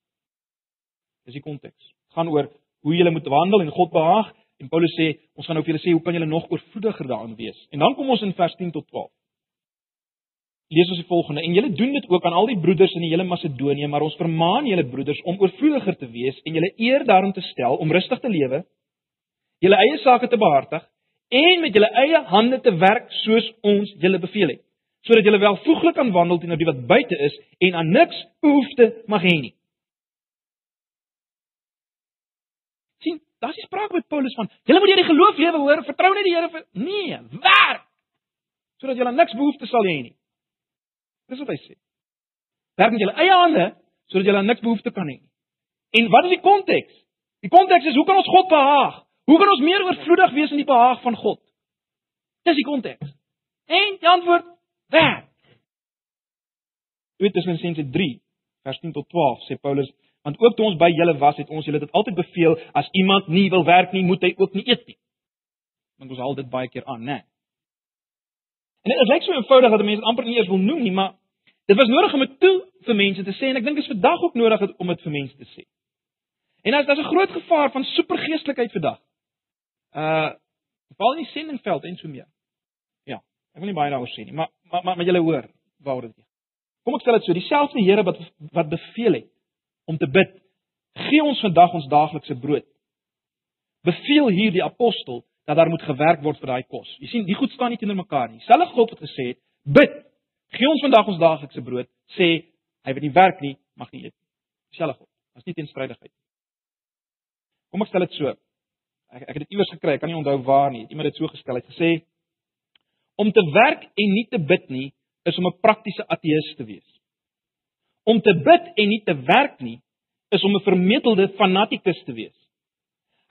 Dis die konteks. Gaan oor hoe jy moet wandel en God behaag en Paulus sê ons gaan nou vir julle sê hoe kan julle nog oorvloediger daarin wees. En dan kom ons in vers 10 tot 12. Lees ons die volgende en julle doen dit ook aan al die broeders in die hele Macedonië, maar ons vermaan julle broeders om oorvloediger te wees en julle eer daarom te stel om rustig te lewe, julle eie sake te behartig en met julle eie hande te werk soos ons julle beveel het sodat jy welvoeglik kan wandel teenoor die wat buite is en aan niks behoefte mag hê nie. sien, daar is sprake met Paulus van, julle moet hierdie geloof lewe hoor, vertrou net die Here vir nee, werk sodat aan niks behoefte sal hê nie. Dis wat hy sê. Werk met julle eie hande sodat jy aan niks behoefte kan hê. En wat is die konteks? Die konteks is hoe kan ons God behaag? Hoe kan ons meer oorvloedig wees in die behaag van God? Dis die konteks. En die antwoord werk. 2 Tessalonisense 3 vers 10 tot 12 sê Paulus, want ook toe ons by julle was, het ons julle dit altyd beveel as iemand nie wil werk nie, moet hy ook nie eet nie. Want ons haal dit baie keer aan, né? En dit is net so eenvoudig dat mense amper nie eens wil noem nie, maar dit was nodig om dit toe vir mense te sê en ek dink dit is vandag ook nodig om dit vir mense te sê. En as daar's 'n groot gevaar van supergeestelikheid vandag. Uh veral in die sendingveld en so meer. Ja, ek wil nie baie daaroor sê nie, maar maar maar, maar julle hoor waaroor dit gaan. Kom ek stel dit so, dieselfde Here wat wat beveel het om te bid, gee ons vandag ons daaglikse brood. Beveel hier die apostel dat daar moet gewerk word vir daai kos. Jy sien, die goed staan nie teenoor mekaar nie. Selfs God het gesê, bid, gee ons vandag ons daaglikse brood, sê hy wat nie werk nie, mag nie eet nie. Selfs God. Dit is nie teenstrydigheid nie. Kom ek stel dit so. Ek ek het dit iewers gekry, ek kan nie onthou waar nie. Iemand het dit so gestel, hy het gesê om te werk en nie te bid nie is om 'n praktiese ateïs te wees. Om te bid en nie te werk nie is om 'n vermetelde fanatikus te wees.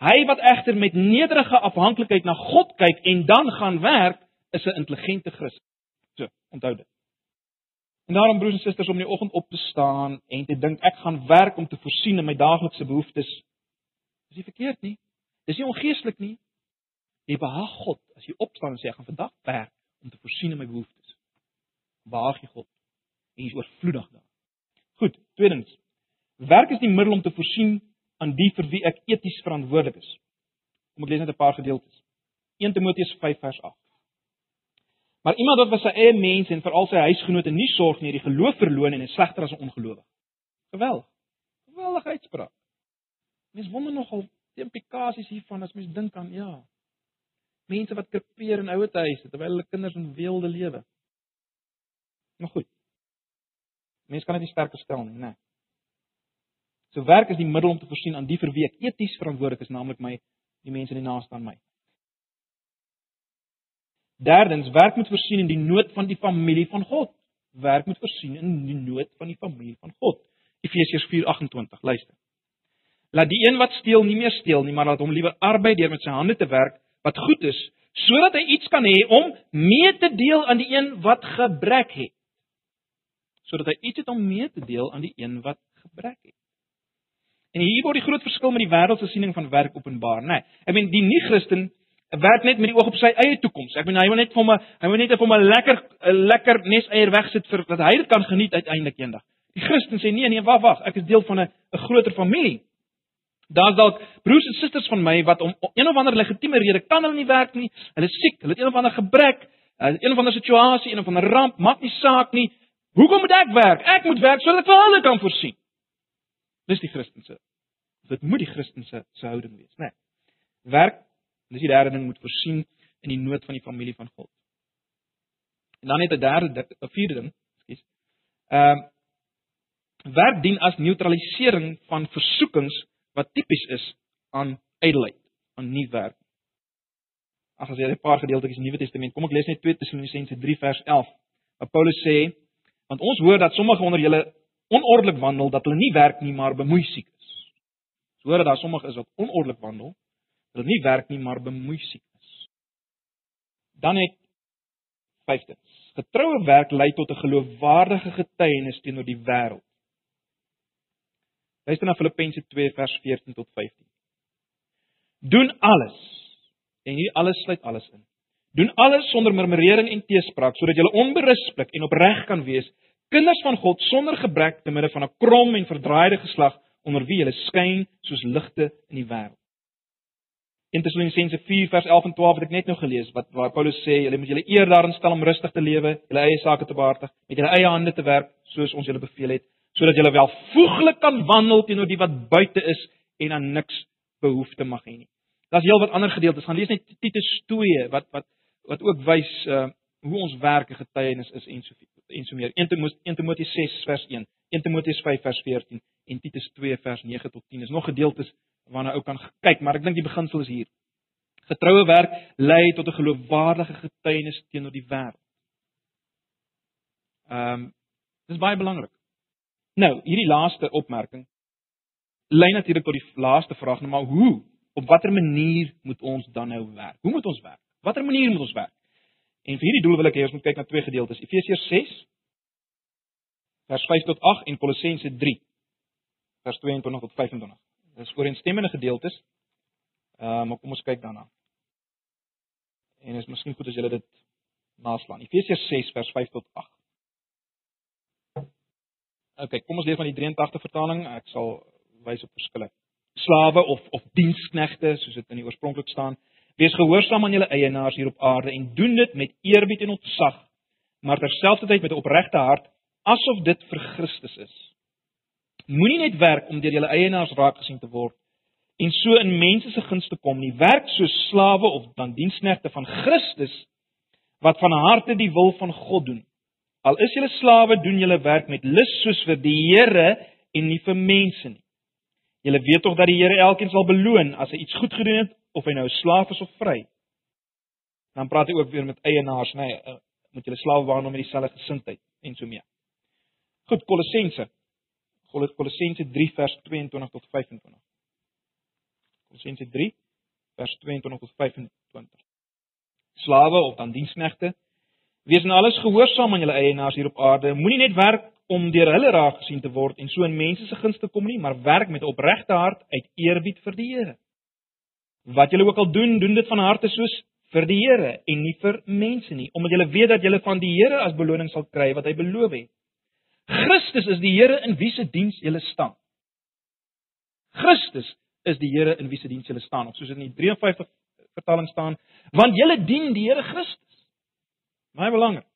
Hy wat egter met nederige afhanklikheid na God kyk en dan gaan werk, is 'n intelligente Christen. So, onthou dit. En daarom broers en susters om in die oggend op te staan en te dink ek gaan werk om te voorsien in my daaglikse behoeftes. Dis nie verkeerd nie. Dis nie ongeestelik nie. Jy behaag God as jy opstaan en sê ek gaan vandag werk om te voorsien in my behoeftes behaag jy God en jy is oorvloedig daar. Goed, tweedens. Werk is die middel om te voorsien aan die vir wie ek eties verantwoordelik is. Kom ek lees net 'n paar gedeeltes. 1 Timoteus 5 vers 8. Maar iemand wat vir sy eie mense en veral sy huisgenote nie sorg nie, die geloof verloon en is slegter as 'n ongelowige. Geweldig. Geweldige uitspraak. Mens wonder nogal die implikasies hiervan as mens dink aan ja. Mense wat krepeer in ouete huise terwyl hulle kinders in weelde lewe. Maar goed. Mense kan dit nie sterker stel nie, né? So werk is die middel om te voorsien aan die vir wie ek eties verantwoordelik is, naamlik my die mense in die naaste aan my. Derdens, werk moet voorsien in die nood van die familie van God. Werk moet voorsien in die nood van die familie van God. Efesiërs 4:28, luister. Laat die een wat steel nie meer steel nie, maar laat hom liewer arbei deur met sy hande te werk wat goed is, sodat hy iets kan hê om mee te deel aan die een wat gebrek het sodat hy iets het om mee te deel aan die een wat gebrek het. En hier word die groot verskil met die wêreldse siening van werk openbaar, né? Nee, ek meen die nie-Christen werk net met die oog op sy eie toekoms. Ek bedoel hy wil net vir hom 'n hy wil net vir hom 'n lekker 'n lekker neseier wegsit vir dat hy dit kan geniet uiteindelik eendag. Die Christen sê nee nee wag wag, ek is deel van 'n 'n groter familie. Daar's dalk broers en susters van my wat om een of ander legitieme rede kan hulle nie werk nie. Hulle is siek, hulle het een of ander gebrek, een of ander situasie, een of ander ramp, maak nie saak nie. Hoekom moet ek werk? Ek moet werk sodat ek vir hulle kan voorsien. Dis die Christense. Dit moet die Christense se houding wees, né? Nee. Werk Dis die derde ding moet voorsien in die nood van die familie van God. En dan net 'n derde 'n vierde ding, ekskuus. Ehm uh, werk dien as neutralisering van versoekings wat tipies is aan ydelheid, aan nie werk. Ag as jy 'n paar gedeeltes in die Nuwe Testament, kom ek lees net 2 Tessalonisense 3 vers 11. Waar Paulus sê, want ons hoor dat sommige onder julle onordelik wandel, dat hulle nie werk nie, maar bemoeisiek is. Ons hoor dat daar sommige is wat onordelik wandel, Hulle nie werk nie, maar bemoeisiek is. Dan het vyftens. Getroue werk lei tot 'n geloofwaardige getuienis teenoor die wêreld. Luister na Filippense 2 vers 14 tot 15. Doen alles. En hier alles sluit alles in. Doen alles sonder murmurering en teespraak sodat jy onberispelik en opreg kan wees, kinders van God sonder gebrek te midde van 'n krom en verdraaide geslag onder wie jy skyn soos ligte in die wêreld. 1 Tessalonisense 4 vers 11 en 12 het ek net nou gelees wat waar Paulus sê julle moet julle eer daarin stel om rustig te lewe, julle eie sake te behartig, met julle eie hande te werk soos ons julle beveel het, sodat julle welvoeglik kan wandel teenoor die wat buite is en aan niks behoefte mag hê nie. Daar's heelwat ander gedeeltes. Gaan lees net Titus 2 wat wat wat ook wys uh hoe ons werk en getuienis is en so en so meer. 1 Timoteus 6 vers 1, 1 Timoteus 5 vers 14 en Titus 2 vers 9 tot 10. Is nog gedeeltes waarna ou kan kyk, maar ek dink die beginsel is hier. Getroue werk lei tot 'n geloofwaardige getuienis teenoor die wêreld. Ehm um, dis baie belangrik. Nou, hierdie laaste opmerking lei natuurlik tot die laaste vraag, nou maar hoe? Op watter manier moet ons dan nou werk? Hoe moet ons werk? Watter manier moet ons werk? En vir hierdie doel wil ek hê ons moet kyk na twee gedeeltes. Efesiërs 6 vers 5 tot 8 en Kolossense 3 vers 22 tot 25. Dis ooreenstemmende gedeeltes. Ehm uh, maar kom ons kyk daarna. En is miskien goed as julle dit naslaan. Efesiërs 6 vers 5 tot 8. OK, kom ons lees van die 83 vertaling. Ek sal wys op verskille. Slawe of of diensknegte soos dit in die oorspronklik staan. Wees gehoorsaam aan julle eienaars hier op aarde en doen dit met eerbied en ontzag, maar terselfdertyd met 'n opregte hart, asof dit vir Christus is. Moenie net werk om deur julle eienaars raak gesien te word en so in mense se guns te kom nie. Werk soos slawe of dan diensknegte van Christus wat van harte die wil van God doen. Al is julle slawe, doen julle werk met lus soos vir die Here en nie vir mense nie. Julle weet tog dat die Here elkeen sal beloon as hy iets goed gedoen het, of hy nou 'n slaaf is of vry. Dan praat hy ook weer met eienaars, nê, nee, moet julle slawe waarneem met dieselfde gesindheid en so mee. Goed, Kolossense Kolossense 3 vers 22 tot 25. Kolossense 3 vers 22 tot 25. Slawe of dan diensknegte, wees in alles gehoorsaam aan julle eienaars hier op aarde. Moenie net werk om deur hulle raak gesien te word en so in mense se gunste kom nie, maar werk met opregte hart uit eerbied vir die Here. Wat julle ook al doen, doen dit van harte soos vir die Here en nie vir mense nie, omdat julle weet dat julle van die Here as beloning sal kry wat hy beloof het. Christus is die Here in wie se diens jy staan. Christus is die Here in wie se diens jy staan, of soos dit in die 53 vertaling staan, want jy dien die Here Christus. Baie belangrik.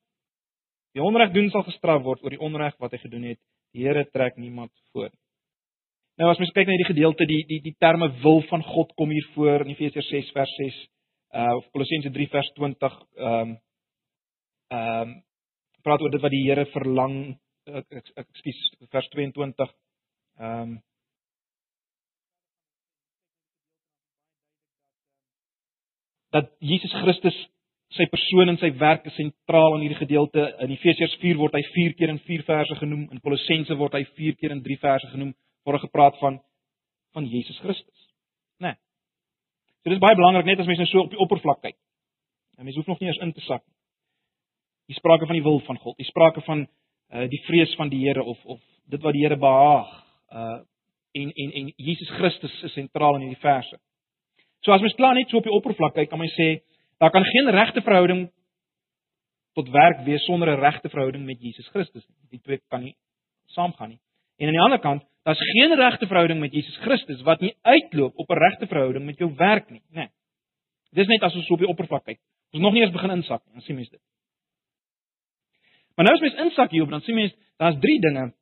Die onreg doen sal gestraf word oor die onreg wat hy gedoen het. Die Here trek niemand voor. Nou as mens kyk na hierdie gedeelte, die die die terme wil van God kom hier voor in Efesiërs 6 vers 6 uh of Kolossense 3 vers 20 ehm um, ehm um, praat oor dit wat die Here verlang ek ekskuus vers 22 ehm um, dat Jesus Christus sy persoon en sy werk is sentraal in hierdie gedeelte. In Efesiërs 4 word hy 4 keer in 4 verse genoem, in Kolossense word hy 4 keer in 3 verse genoem, waar gepraat van van Jesus Christus. Né? Nee. So dit is baie belangrik net as mens nou so op die oppervlak kyk. En mens hoef nog nie eens in te sak nie. Hier sprake van die wil van God. Hier sprake van uh die vrees van die Here of of dit wat die Here behaag uh en en en Jesus Christus is sentraal in hierdie verse. So as mens klaar net so op die oppervlak kyk, kan my sê daar kan geen regte verhouding tot werk wees sonder 'n regte verhouding met Jesus Christus nie. Die twee kan nie saamgaan nie. En aan die ander kant, daar's geen regte verhouding met Jesus Christus wat nie uitloop op 'n regte verhouding met jou werk nie, né? Nee. Dis net as ons so op die oppervlak kyk. Ons nog nie eens begin insak nie, dan sien mense dit. Maar nou as mens insak hierop, dan sien mens daar's drie dinge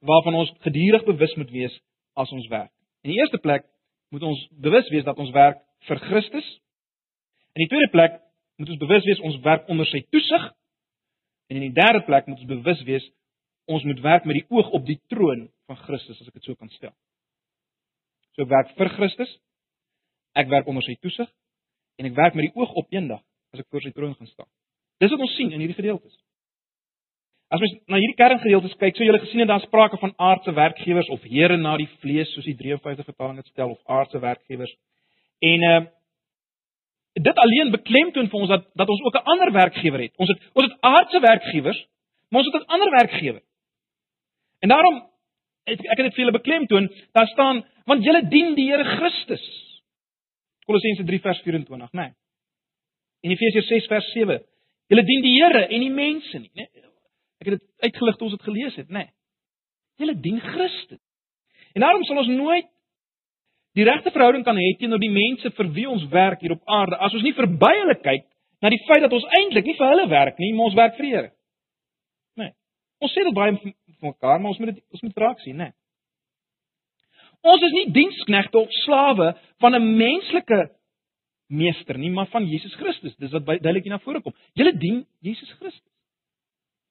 waarvan ons gedurig bewus moet wees as ons werk. In die eerste plek moet ons bewus wees dat ons werk vir Christus. In die tweede plek moet ons bewus wees ons werk onder sy toesig. En in die derde plek moet ons bewus wees ons moet werk met die oog op die troon van Christus as ek dit so kan stel. So ek werk vir Christus. Ek werk onder sy toesig en ek werk met die oog op eendag as ek voor sy troon gaan staan. Dis wat ons sien in hierdie gedeeltes. As mens na hierdie kerngedeeltes kyk, sou jy gesien het daar sprake van aardse werkgewers of here na die vlees soos die 53 vertaling dit stel of aardse werkgewers. En uh dit alleen beklemtoon vir ons dat dat ons ook 'n ander werkgewer het. Ons het ons het aardse werkgewers, maar ons het 'n ander werkgewer. En daarom het, ek het dit vir julle beklemtoon, daar staan want julle dien die Here Christus. Kolossense 3 vers 24, né? Nee. En Efesiërs 6 vers 7. Julle dien die Here en nie mense nie, né? Nee. Ek het dit uitgelig toe ons dit gelees het, né? Nee. Julle dien Christus. En daarom sal ons nooit die regte verhouding kan hê teenoor die mense vir wie ons werk hier op aarde as ons nie verby hulle kyk na die feit dat ons eintlik nie vir hulle werk nie, maar ons werk vir die Here. Nee. Ons sê dit baie vir mekaar, maar ons moet dit ons moet raak sien, né? Nee. Ons is nie diensknegte of slawe van 'n menslike meester nie, maar van Jesus Christus. Dis wat duidelik hier na vore kom. Julle dien Jesus Christus.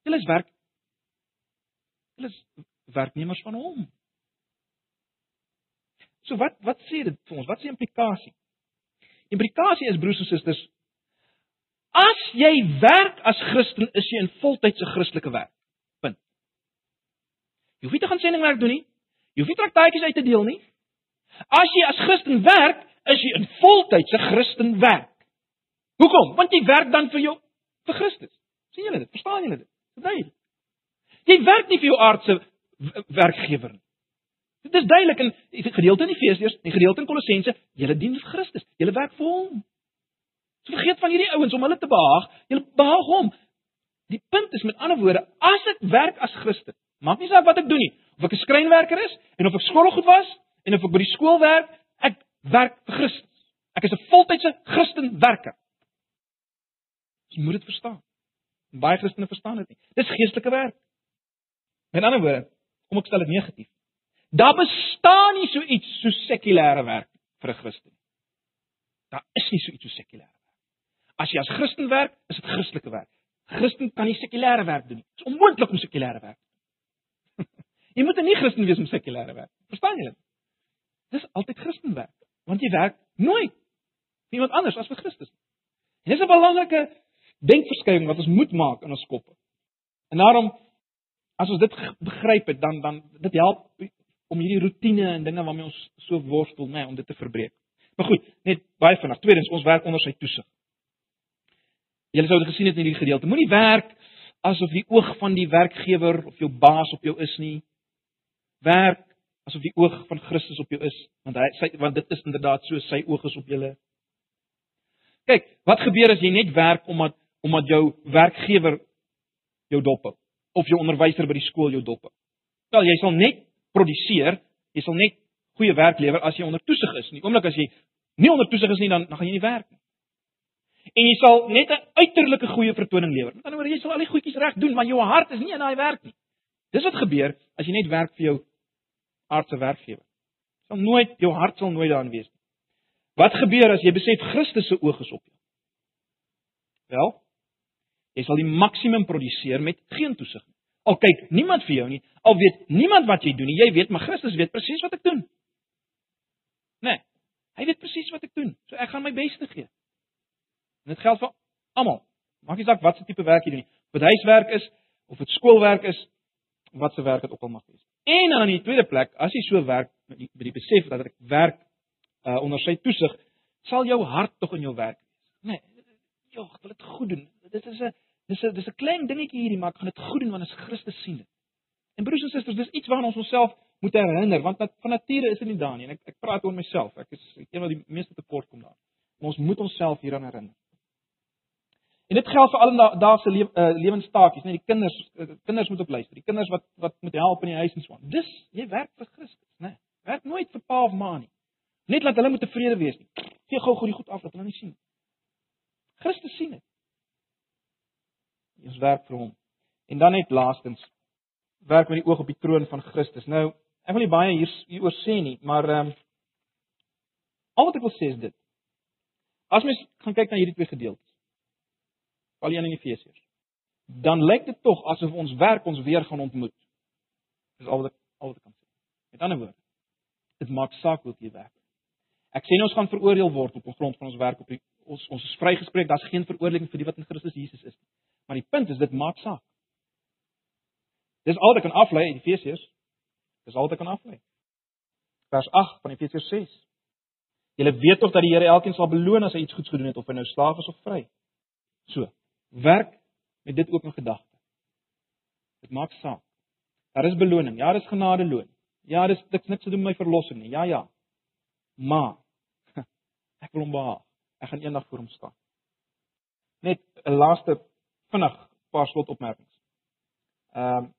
Julle is werk Julle is werknemers van hom. So wat wat sê dit vir ons? Wat is die implikasie? Die implikasie is broers en susters, as jy werk as Christen, is jy in voltydse Christelike werk. Punt. Jy hoef nie te gaan sendingwerk doen nie. Jy hoef nie traktaatjies uit te deel nie. As jy as Christen werk, is jy in voltydse Christen werk. Hoekom? Want jy werk dan vir jou vir Christus. sien julle dit? Verstaan julle dit? Duidelik. Jy werk nie vir jou aardse werkgewer nie. Dit is duidelik in die gedeelte in Efesiërs, die gedeelte in Kolossense, julle dien Christus, julle werk vir hom. Jy vergeet van hierdie ouens om hulle te behaag, julle behaag hom. Die punt is met ander woorde, as ek werk as Christen, maak nie saak wat ek doen nie, of ek 'n skrynwerker is en of ek skoolgoed was en of ek by die skool werk, ek werk vir Christus. Ek is 'n voltydse Christen werker. Jy moet dit verstaan. Baie Christene verstaan dit nie. Dis geestelike werk. Met ander woorde, kom ek stel dit negatief. Daar bestaan nie so iets so sekulêre werk vir 'n Christen. Daar is nie so iets so sekulêre werk. As jy as Christen werk, is dit Christelike werk. Christen kan nie sekulêre werk doen nie. Dit is onmoontlik om sekulêre werk. [laughs] jy moet 'n nie Christen wees om sekulêre werk. Verstaan jy dit? Dis altyd Christen werk, want jy werk nooit vir iemand anders as vir Christus. En dis 'n belangrike denkverskywing wat ons moet maak in ons koppe. En daarom as ons dit begryp het, dan dan dit help om hierdie rotine en dinge waarmee ons so worstel, nê, nee, om dit te verbreek. Maar goed, net baie vinnig. Tweedens, ons werk onder sy toesig. Julle sou dit gesien het in hierdie gedeelte. Moenie werk asof die oog van die werkgewer of jou baas op jou is nie. Werk asof die oog van Christus op jou is, want hy sy want dit is inderdaad so sy oog is op julle. Kyk, wat gebeur as jy net werk omdat omdat jou werkgewer jou dop hou of jou onderwyser by die skool jou dop hou? Wel, jy sal net produseer, jy sal net goeie werk lewer as jy onder toesig is. Nie oomblik as jy nie onder toesig is nie, dan dan gaan jy nie werk nie. En jy sal net 'n uiterlike goeie vertoning lewer. Met ander woorde, jy sal al die goedjies reg doen, maar jou hart is nie in daai werk nie. Dis wat gebeur as jy net werk vir jou aardse werkgewer. Sal nooit jou hart sal nooit daarin wees nie. Wat gebeur as jy besef Christus se oog is op jou? Wel, jy sal die maksimum produseer met geen toesig nie. Al kyk niemand vir jou nie, al weet niemand wat jy doen nie. Jy weet, maar Christus weet presies wat ek doen. Nee. Hy weet presies wat ek doen. So ek gaan my bes te gee. En dit geld vir almal. Maak nie saak wat se tipe werk jy doen nie. Dit huiswerk is of dit skoolwerk is, wat se werk dit ook al mag wees. En dan in die tweede plek, as jy so werk met die, die besef dat ek werk uh, onder sy toesig, sal jou hart tog in jou werk wees. Nee. Jogg, wil dit goed doen. Dit is 'n dis 'n dis 'n klein dingetjie hierdie, maar ek gaan dit goed doen want as Christus sien dit. En broers en susters, dis iets waarna ons onsself moet herinner want nat, van nature is dit nie daar nie en ek ek praat oor myself. Ek is een wat die meeste tekort kom daar. Maar ons moet onsself hieraan herinner. En dit geld vir alledaagse lewe, uh, lewenstaakies, net die kinders uh, kinders moet op luister. Die kinders wat wat moet help in die huis en so aan. Dis jy werk vir Christus, né? Nee, werk nooit vir pa of ma nie. Net laat hulle moet tevrede wees nie. Gee gou gou die goed af dat hulle nie sien. Christus sien dit. Ons werk vir hom. En dan net laastens werk met die oog op die troon van Christus. Nou, ek wil nie baie hier hieroor sê nie, maar ehm um, al wat ek wil sê is dit. As mens gaan kyk na hierdie twee gedeeltes al een in Efesiërs. Dan lyk dit tog asof ons werk ons weer gaan ontmoet. Dis al wat ek al wat ek kan sê. Met ander woorde, dit maak saak hoe jy werk. Ek sê nie ons gaan veroordeel word op grond van ons werk op die, ons ons is vrygespreek, daar's geen veroordeling vir die wat in Christus Jesus is nie. Maar die punt is dit maak saak. Dis al wat ek kan aflei uit Efesiërs. Dis al wat ek kan aflei. Vers 8 van Efesiërs 6. Julle weet tog dat die Here elkeen sal beloon as hy iets goeds gedoen het of hy nou slaaf is of vry. So, werk met dit ook in gedagte. Dit maak saak. Daar is beloning. Ja, daar is genadeloon. Ja, dis dit niks te doen met my verlossing nie. Ja, ja. Maar [laughs] ek wil hom behaag. Ek gaan eendag voor hom staan. Net 'n laaste vinnig paar slotopmerkings. Ehm um,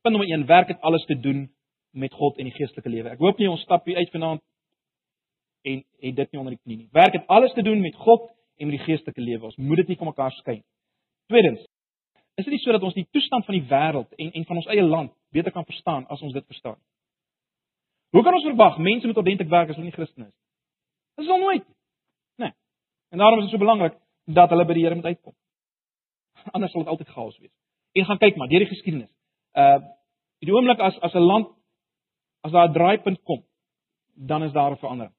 punt nommer 1, werk het alles te doen met God en die geestelike lewe. Ek hoop nie ons stap hier uit vanaand en het dit nie onder die knie nie. Werk het alles te doen met God en met die geestelike lewe. Ons moet dit nie van mekaar skei nie. Tweedens, is dit nie so dat ons die toestand van die wêreld en en van ons eie land beter kan verstaan as ons dit verstaan? Hoe kan ons verwag mense moet ordentlik werk as hulle nie Christen is? Dit is al nooit. Nee. En daarom is dit so belangrik dat hulle by die Here moet uitkom. Anders sal dit altyd chaos wees. En gaan kyk maar deur die geskiedenis. Uh die oomblik as as 'n land as daar 'n draaipunt kom, dan is daar 'n verandering.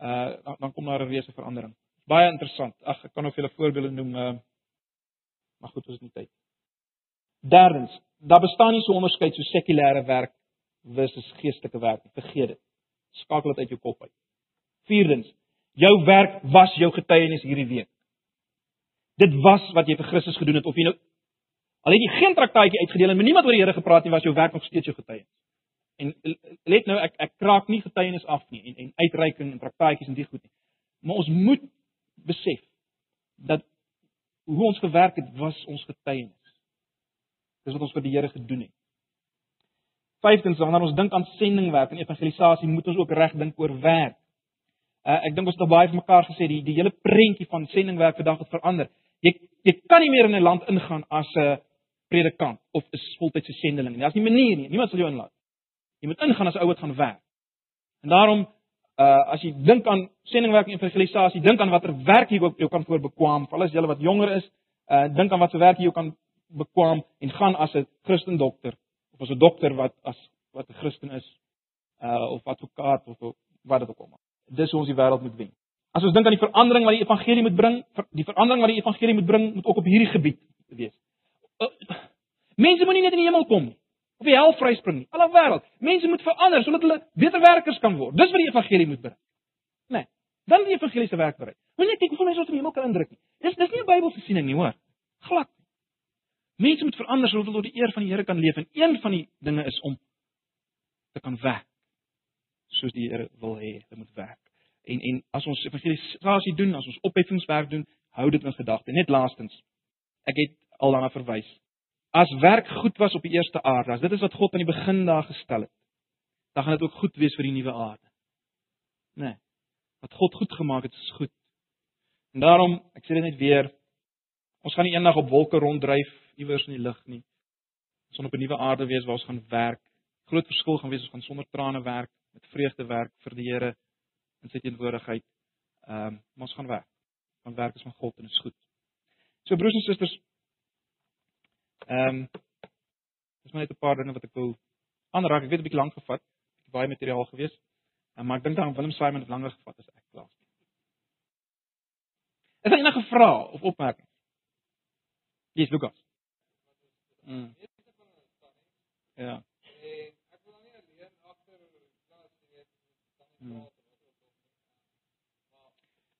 Uh dan, dan kom daar 'n reuse verandering baie interessant. Ag, ek kan nog vele voorbeelde noem, uh, maar goed, ons het nie tyd. Derdens, daar bestaan nie so onderskeid so sekulêre werk versus geestelike werk. Vergeet dit. Skakel dit uit jou kop uit. Vierdens, jou werk was jou getuienis hierdie week. Dit was wat jy vir Christus gedoen het of jy nou al het jy geen traktaatjie uitgedeel en met niemand oor die Here gepraat nie, was jou werk nog steeds jou getuienis. En let nou, ek ek kraak nie getuienis af nie en en uitreiking en traktaatjies en die goed nie. Maar ons moet besef dat hoe ons gewerk het was ons getuienis. Dis wat ons vir die Here gedoen het. Vyftens, wanneer ons dink aan sendingwerk en evangelisasie, moet ons ook reg dink oor werk. Uh, ek dink ons het baie vir mekaar gesê die die hele prentjie van sendingwerk vandag het verander. Jy jy kan nie meer in 'n land ingaan as 'n predikant of 'n voltydse sendeling nie. Daar's nie manier nie. Niemand sal jou inlaat. Jy moet ingaan as 'n ou wat gaan werk. En daarom uh as jy dink aan sendingwerk en evangelisasie, dink aan watter werk jy ook jou kan voorbekwam, veral as jy wat jonger is, uh dink aan watter werk jy jou kan bekwam en gaan as 'n Christen dokter of as 'n dokter wat as wat 'n Christen is, uh of advokaat of wat dit ook al mag. Dis hoe ons die wêreld moet wen. As ons dink aan die verandering wat die evangelie moet bring, die verandering wat die evangelie moet bring, moet ook op hierdie gebied wees. Uh, mense moenie net in die hemel kom nie of die hel vryspring nie. Alle wêreld. Mense moet verander sodat hulle beter werkers kan word. Dis wat die evangelie moet bring. Né? Nee, dan die evangelie se werk bereik. Moenie net kyk hoeveel mense ons in die hemel kan indruk nie. Dis dis nie 'n Bybelse siening nie, hoor. Glad. Mense moet verander sodat hulle tot die eer van die Here kan leef en een van die dinge is om te kan werk soos die Here wil hê hulle moet werk. En en as ons evangelisasie doen, as ons opheffingswerk doen, hou dit in gedagte. Net laastens. Ek het al daarna verwys as werk goed was op die eerste aarde, as dit is wat God aan die begin daar gestel het, dan gaan dit ook goed wees vir die nuwe aarde. Né? Nee, wat God goed gemaak het, is goed. En daarom, ek sê dit net weer, ons gaan nie eendag op wolke ronddryf iewers in die lug nie. Ons gaan op 'n nuwe aarde wees waar ons gaan werk. Groot verskil gaan wees ons gaan sonder trane werk, met vreugde werk vir die Here in sy teenwoordigheid. Ehm, um, ons gaan werk. Want werk is van God en is goed. So broers en susters, Ehm um, dis maar net 'n paar dinge wat ek wil aanraak. Ek weet 'n bietjie lank gevat, bietjie baie materiaal gewees. Um, maar ek dink dan Willem Simon het langer gevat as ek klaar. Is daar enige vrae of opmerkings? Dis Lukas. Mm. Ja. Hmm.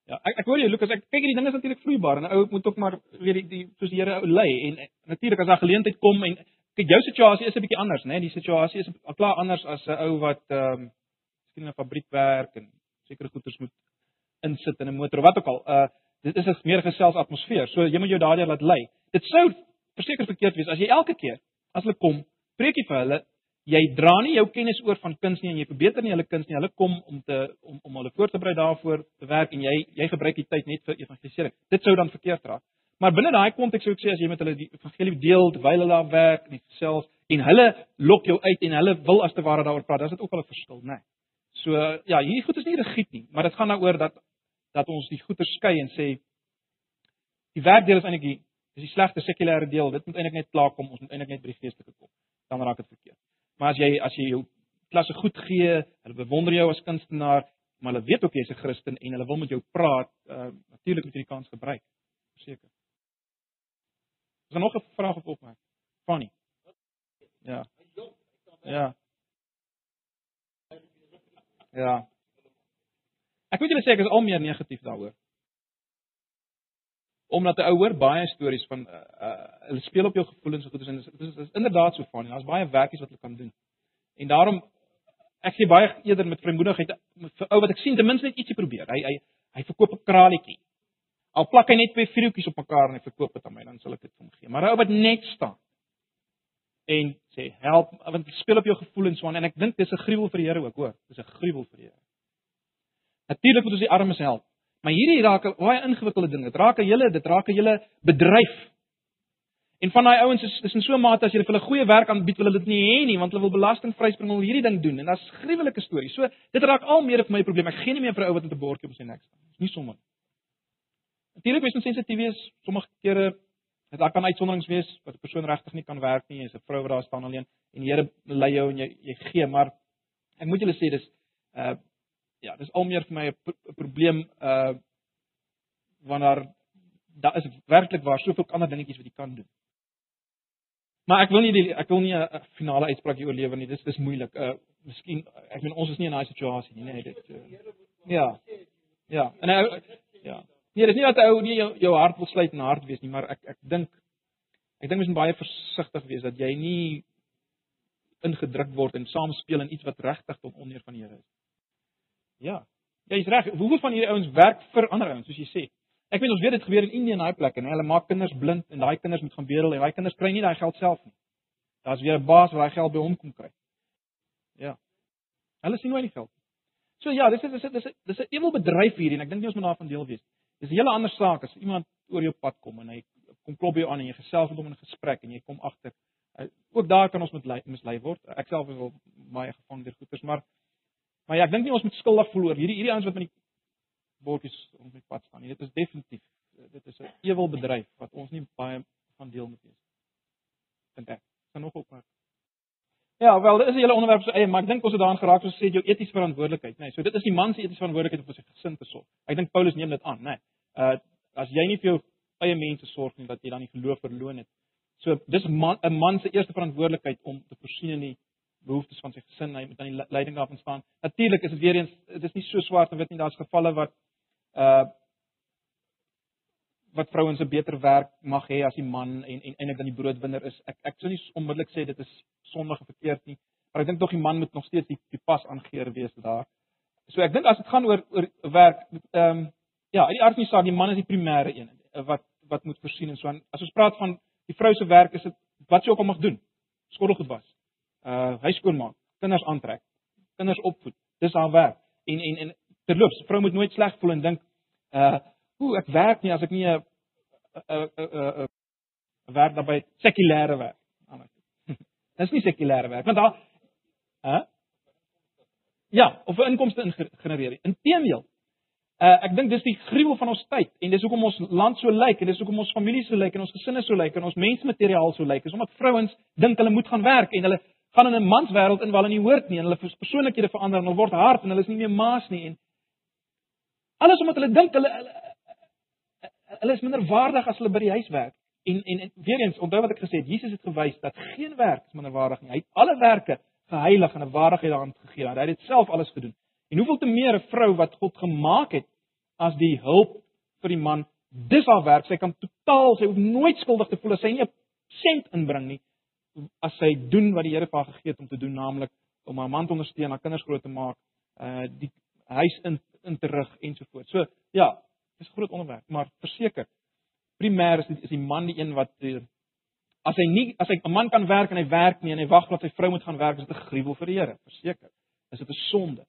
Ja, ek ek hoor jou Lukas, ek kyk hierdie ding is natuurlik vloeibaar en 'n ou moet ook maar weer die, die soos die Here lei en natuurlik as daar geleentheid kom en kyk jou situasie is 'n bietjie anders, né? Nee? Die situasie is klaar anders as 'n ou wat ehm um, miskien in 'n fabriek werk en sekere goederes moet insit in 'n motor of wat ook al. Uh dit is 'n meer gesels atmosfeer. So jy moet jou daardie laat lei. Dit sou verseker verkeerd wees as jy elke keer as hulle kom, preek jy vir hulle, jy dra nie jou kennis oor van kuns nie en jy verbeter nie hulle kuns nie. Hulle kom om te om om hulle voor te berei daarvoor te werk en jy jy gebruik die tyd net vir evangelisering. Dit sou dan verkeerd raak. Maar binne daai konteks sou ek sê as jy met hulle die evangelie deel terwyl hulle daar werk en selfs en hulle lok jou uit en hulle wil as te ware daaroor praat, dan is dit ook al 'n verskil, né? Nee. So ja, hierdie goed is nie rigied nie, maar dit gaan daaroor dat dat ons die goeie skei en sê die werkdeel is eintlik die is die slegte sekulêre deel. Dit moet eintlik net klaar kom. Ons moet eintlik net by die geestelike kom. Dan raak dit verkeerd. Maar as jy as jy jou klasse goed gee, hulle bewonder jou as kunstenaar, maar hulle weet ook jy's 'n Christen en hulle wil met jou praat, uh, natuurlik moet jy die kans gebruik. Verseker. Is daar nog 'n vraag of opmerking? Fanny. Ja. Ja. Ja. Ek moet julle sê ek is al meer negatief daaroor. Omdat 'n ouer baie stories van uh, uh, hulle speel op jou gevoelens so goed is en dit is, is inderdaad so van en daar's baie werkies wat hulle kan doen. En daarom ek sê baie eerder met vrymoedigheid vir ou wat ek sien ten minste net ietsie probeer. Hy hy hy verkoop 'n kraletjie. Al plak hy net twee vierhoekies op mekaar en hy verkoop dit aan my, dan sal ek dit vir hom gee. Maar ou wat net staan en sê help want jy speel op jou gevoelens aan en ek dink dis 'n gruwel vir die Here ook, hoor. Dis 'n gruwel vir die Here. Natuurlik moet ons die armes help. Maar hierdie raak baie ingewikkelde ding. Dit raak hele, dit raak hele bedryf. En van daai ouens is is in so 'n mate as jy vir hulle goeie werk aanbied, wil hulle dit nie hê nie, want hulle wil belasting vryspring om hierdie ding doen. En dit's gruwelike stories. So dit raak al meer vir my probleem. Ek gee nie meer vir 'n ou wat met 'n bordjie op sy nek staan. Dis nie sommer. Natuurlik is ons sensitief wees. Sommige kere dit kan uitsonderings wees wat 'n persoon regtig nie kan werk nie. Jy's 'n vrou wat daar staan alleen en die Here lei jou en jy jy gee, maar ek moet julle sê dis uh ja, dis al meer vir my 'n probleem uh wanneer daar is werklik waar soveel ander dingetjies wat jy kan doen. Maar ek wil nie die ek wil nie 'n finale uitspraak hier oorlewe nie. Dis dis moeilik. Uh miskien ek meen ons is nie in daai situasie nie, nee, dit uh, Ja. Ja. En uh, ja. Nee, dis nie dat ou nie jou, jou hart wil sluit en hart wees nie, maar ek ek dink ek dink mens moet baie versigtig wees dat jy nie ingedruk word en saamspeel in iets wat regtig tot onheer van die Here is. Ja. Jy's reg. Hoeveel van hierdie ouens werk vir ander ouens, soos jy sê? Ek weet ons weet dit gebeur in Indië en daai plekke, né? Hulle maak kinders blind en daai kinders moet gaan bedel en daai kinders kry nie daai geld self nie. Daar's weer 'n baas wat daai geld by hom kom kry. Ja. Hulle sien nooit die geld. So ja, dis is dis is dis 'n ewel bedryf hier en ek dink nie ons moet daarvan deel wees. Dis 'n hele ander saak as iemand oor jou pad kom en hy kom klop jou aan en jy gesels met hom in 'n gesprek en jy kom agter. Ook daar kan ons met mislei word. Ek self is al baie gevang deur goeters, maar Maar ja, ek dink nie ons moet skuldig voel oor hierdie hierdie ouens wat met die bordjies op die pad staan nie. Dit is definitief dit is 'n ewel bedryf wat ons nie baie van deel moet wees. Dink ek. Kan nog op maar. Ja, wel, dit is 'n hele onderwerp so eie, maar ek dink ons het daaraan geraak soos sê jou etiese verantwoordelikheid, nê. Nee, so dit is die man se etiese verantwoordelikheid om vir sy gesin te sorg. Ek dink Paulus neem dit aan, nê. Nee. Uh as jy nie vir jou eie mense sorg nie, dat jy dan die geloof verloon het. So dis 'n man man se eerste verantwoordelikheid om te voorsien in die behoeftes van sy gesin, hy moet aan die leiding daarvan staan. Natuurlik is dit weer eens dit is nie so swart en wit nie, daar's gevalle wat uh wat vrouens 'n beter werk mag hê as die man en en eintlik dan die broodwinner is. Ek ek sou nie onmiddellik sê dit is sondig of verkeerd nie, maar ek dink tog die man moet nog steeds die die pas aangeheer wees daar. So ek dink as dit gaan oor oor werk, ehm um, ja, uit die aard van die saak, die man is die primêre een wat wat moet voorsien en so aan. As ons praat van die vrou se werk, is dit wat sy ook al mag doen. Skottelgoed was uh huis skoonmaak, kinders aantrek, kinders opvoed. Dis haar werk. En en en terloops, vrou moet nooit sleg voel en dink uh hoe ek werk nie as ek nie 'n 'n 'n 'n werk daarbey sekulêre werk. [laughs] Dis nie sekulêre werk, want daar hè? Ja, of 'n inkomste genereer. Inteendeel, Uh ek dink dis die gruwel van ons tyd en dis hoekom ons land so lyk en dis hoekom ons families so lyk en ons gesinne so lyk en ons mensmateriaal so lyk. Is omdat vrouens dink hulle moet gaan werk en hulle gaan in 'n manswêreld in waar hulle nie hoort nie en hulle persoonlikhede verander en hulle word hard en hulle is nie meer maas nie en alles omdat hulle dink hulle hulle, hulle is minder waardig as hulle by die huis werk. En en, en weer eens, onthou wat ek gesê het, Jesus het gewys dat geen werk is minder waardig nie. Hy het alle werke geheilig en 'n waardigheid daaraan gegee. Hy het dit self alles gedoen. En hoeveel te meer 'n vrou wat God gemaak het as die hulp vir die man, dis haar werk. Sy kan totaal, sy hoef nooit skuldig te voel as sy nie 'n sent inbring nie, as sy doen wat die Here vir haar gegee het om te doen, naamlik om haar man te ondersteun, haar kinders groot te maak, uh die huis in in te rig ensovoorts. So ja, dis 'n groot onderwerp, maar verseker primêr is die, is die man die een wat die, as hy nie as hy 'n man kan werk en hy werk nie en hy wag tot sy vrou moet gaan werk, is dit 'n gruwel vir die Here, verseker. Is dit 'n sonde?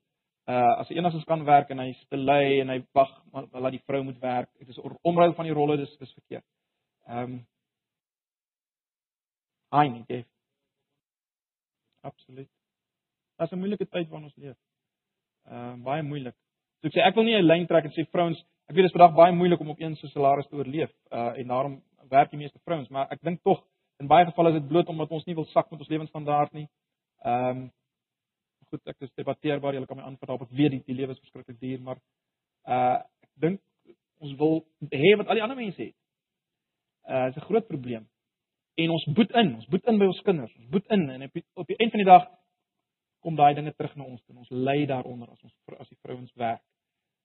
Uh as hy enigstens kan werk en hy's te lui en hy wag laat die vrou moet werk, dit is omruil van die rolle, dis dis verkeerd. Ehm um, Hy nie, Jeff. Absoluut. Dit is 'n moeilike tyd waarin ons leef. Ehm uh, baie moeilik. So ek sê ek wil nie 'n lyn trek en sê vrouens, ek weet dit is vandag baie moeilik om op een salaris te oorleef. Uh en daarom werk die meeste vrouens, maar ek dink tog in baie gevalle is dit bloot omdat ons nie wil sak met ons lewensstandaard nie. Ehm um, goed, ek is debatteerbaar, jy kan my antwoord daarop. Ek weet die, die lewe is verskriklik duur, maar uh ek dink ons wil hê wat al die ander mense het. Uh is 'n groot probleem en ons boet in, ons boet in by ons kinders, ons boet in en op die, op die eind van die dag kom daai dinge terug na ons toe. Ons ly daaronder as ons as die vrouens werk.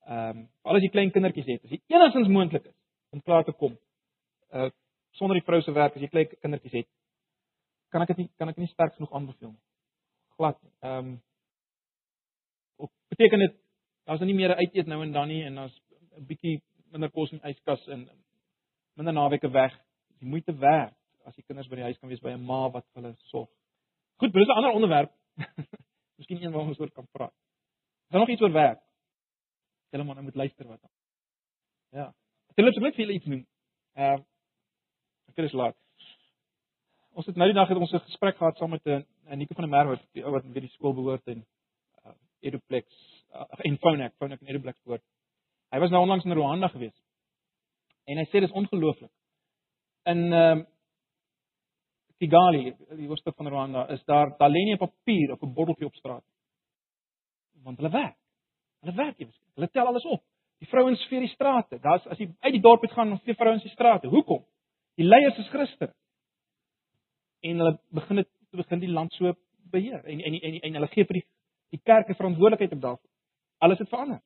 Ehm um, al as jy klein kindertjies het, as dit enigstens moontlik is om klaar te kom. Uh sonder die vrou se werk as jy klein kindertjies het, kan ek dit nie kan ek nie sterk genoeg aanbeveel nie. Glad. Ehm um, of beteken dit daar's nou nie meer uit eet nou en dan nie en daar's 'n bietjie minder kos in die yskas en minder naweke weg. Jy moet te werk as die kinders by die huis kan wees by 'n ma wat vir hulle sorg. Goed, dis 'n ander onderwerp. [laughs] Miskien een waar ons oor kan praat. Dan nog iets oor werk. Hulle moet nou moet luister wat. Ja. Hulle het net veel iets noem. Ehm uh, ek is laat. Ons het nou die dag het ons 'n gesprek gehad saam met 'n Nico van der Merwe wat die ou wat by die skool behoort en uh, Eduplex uh, en Phonak, Phonak en Eduplex behoort. Hy was nou onlangs in Rwanda gewees. En hy sê dis ongelooflik. In ehm uh, Kigali, die hoofstad van Rwanda, is daar daar lê nie 'n papier of 'n botteltjie op straat. Want hulle werk. Hulle werk eers. Hulle tel alles op. Die vrouens vee die strate. Daar's as jy uit die dorp uit gaan, dan vee vrouens die strate. Hoekom? Die leiers is Christen. En hulle begin dit begin die land so beheer en en en, en hulle gee vir die die kerke verantwoordelikheid op daarvoor. Alles het verander.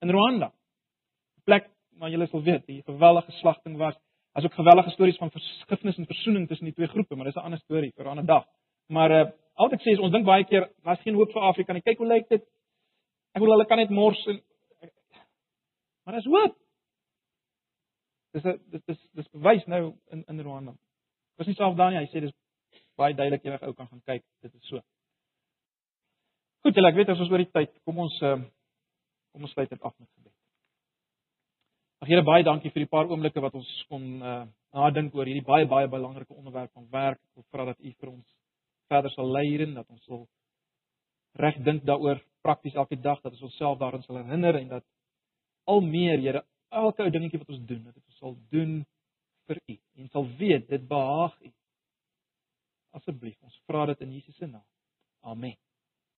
In Rwanda. 'n Plek waar julle sal weet, die geweldige slagting was As ook gewellige stories van vergifnis en versoening tussen die twee groepe, maar dis 'n ander storie vir 'n ander dag. Maar uh al wat ek sê is ons dink baie keer daar's geen hoop vir Afrika nie. Kyk hoe lyk dit. Ek bedoel hulle kan net mors en Maar daar's hoop. Dis 'n dis dis dis bewys nou in in Rwanda. Dis nie self daar nie. Hy sê dis baie duidelik enige ou kan gaan kyk. Dit is so. Goed, ek weet as ons oor die tyd, kom ons uh kom ons sluit dit af met gebed. Ag Here baie dankie vir die paar oomblikke wat ons kon uh nadink oor hierdie baie baie belangrike onderwerp van werk. Ek wil vra dat U vir ons verder sal lei hierin dat ons sal reg dink daaroor prakties elke dag dat ons onsself daarin sal herinner en dat al meer Here elke ou dingetjie wat ons doen, dat dit ons sal doen vir U en sal weet dit behaag U. Asseblief, ons vra dit in Jesus se naam. Amen.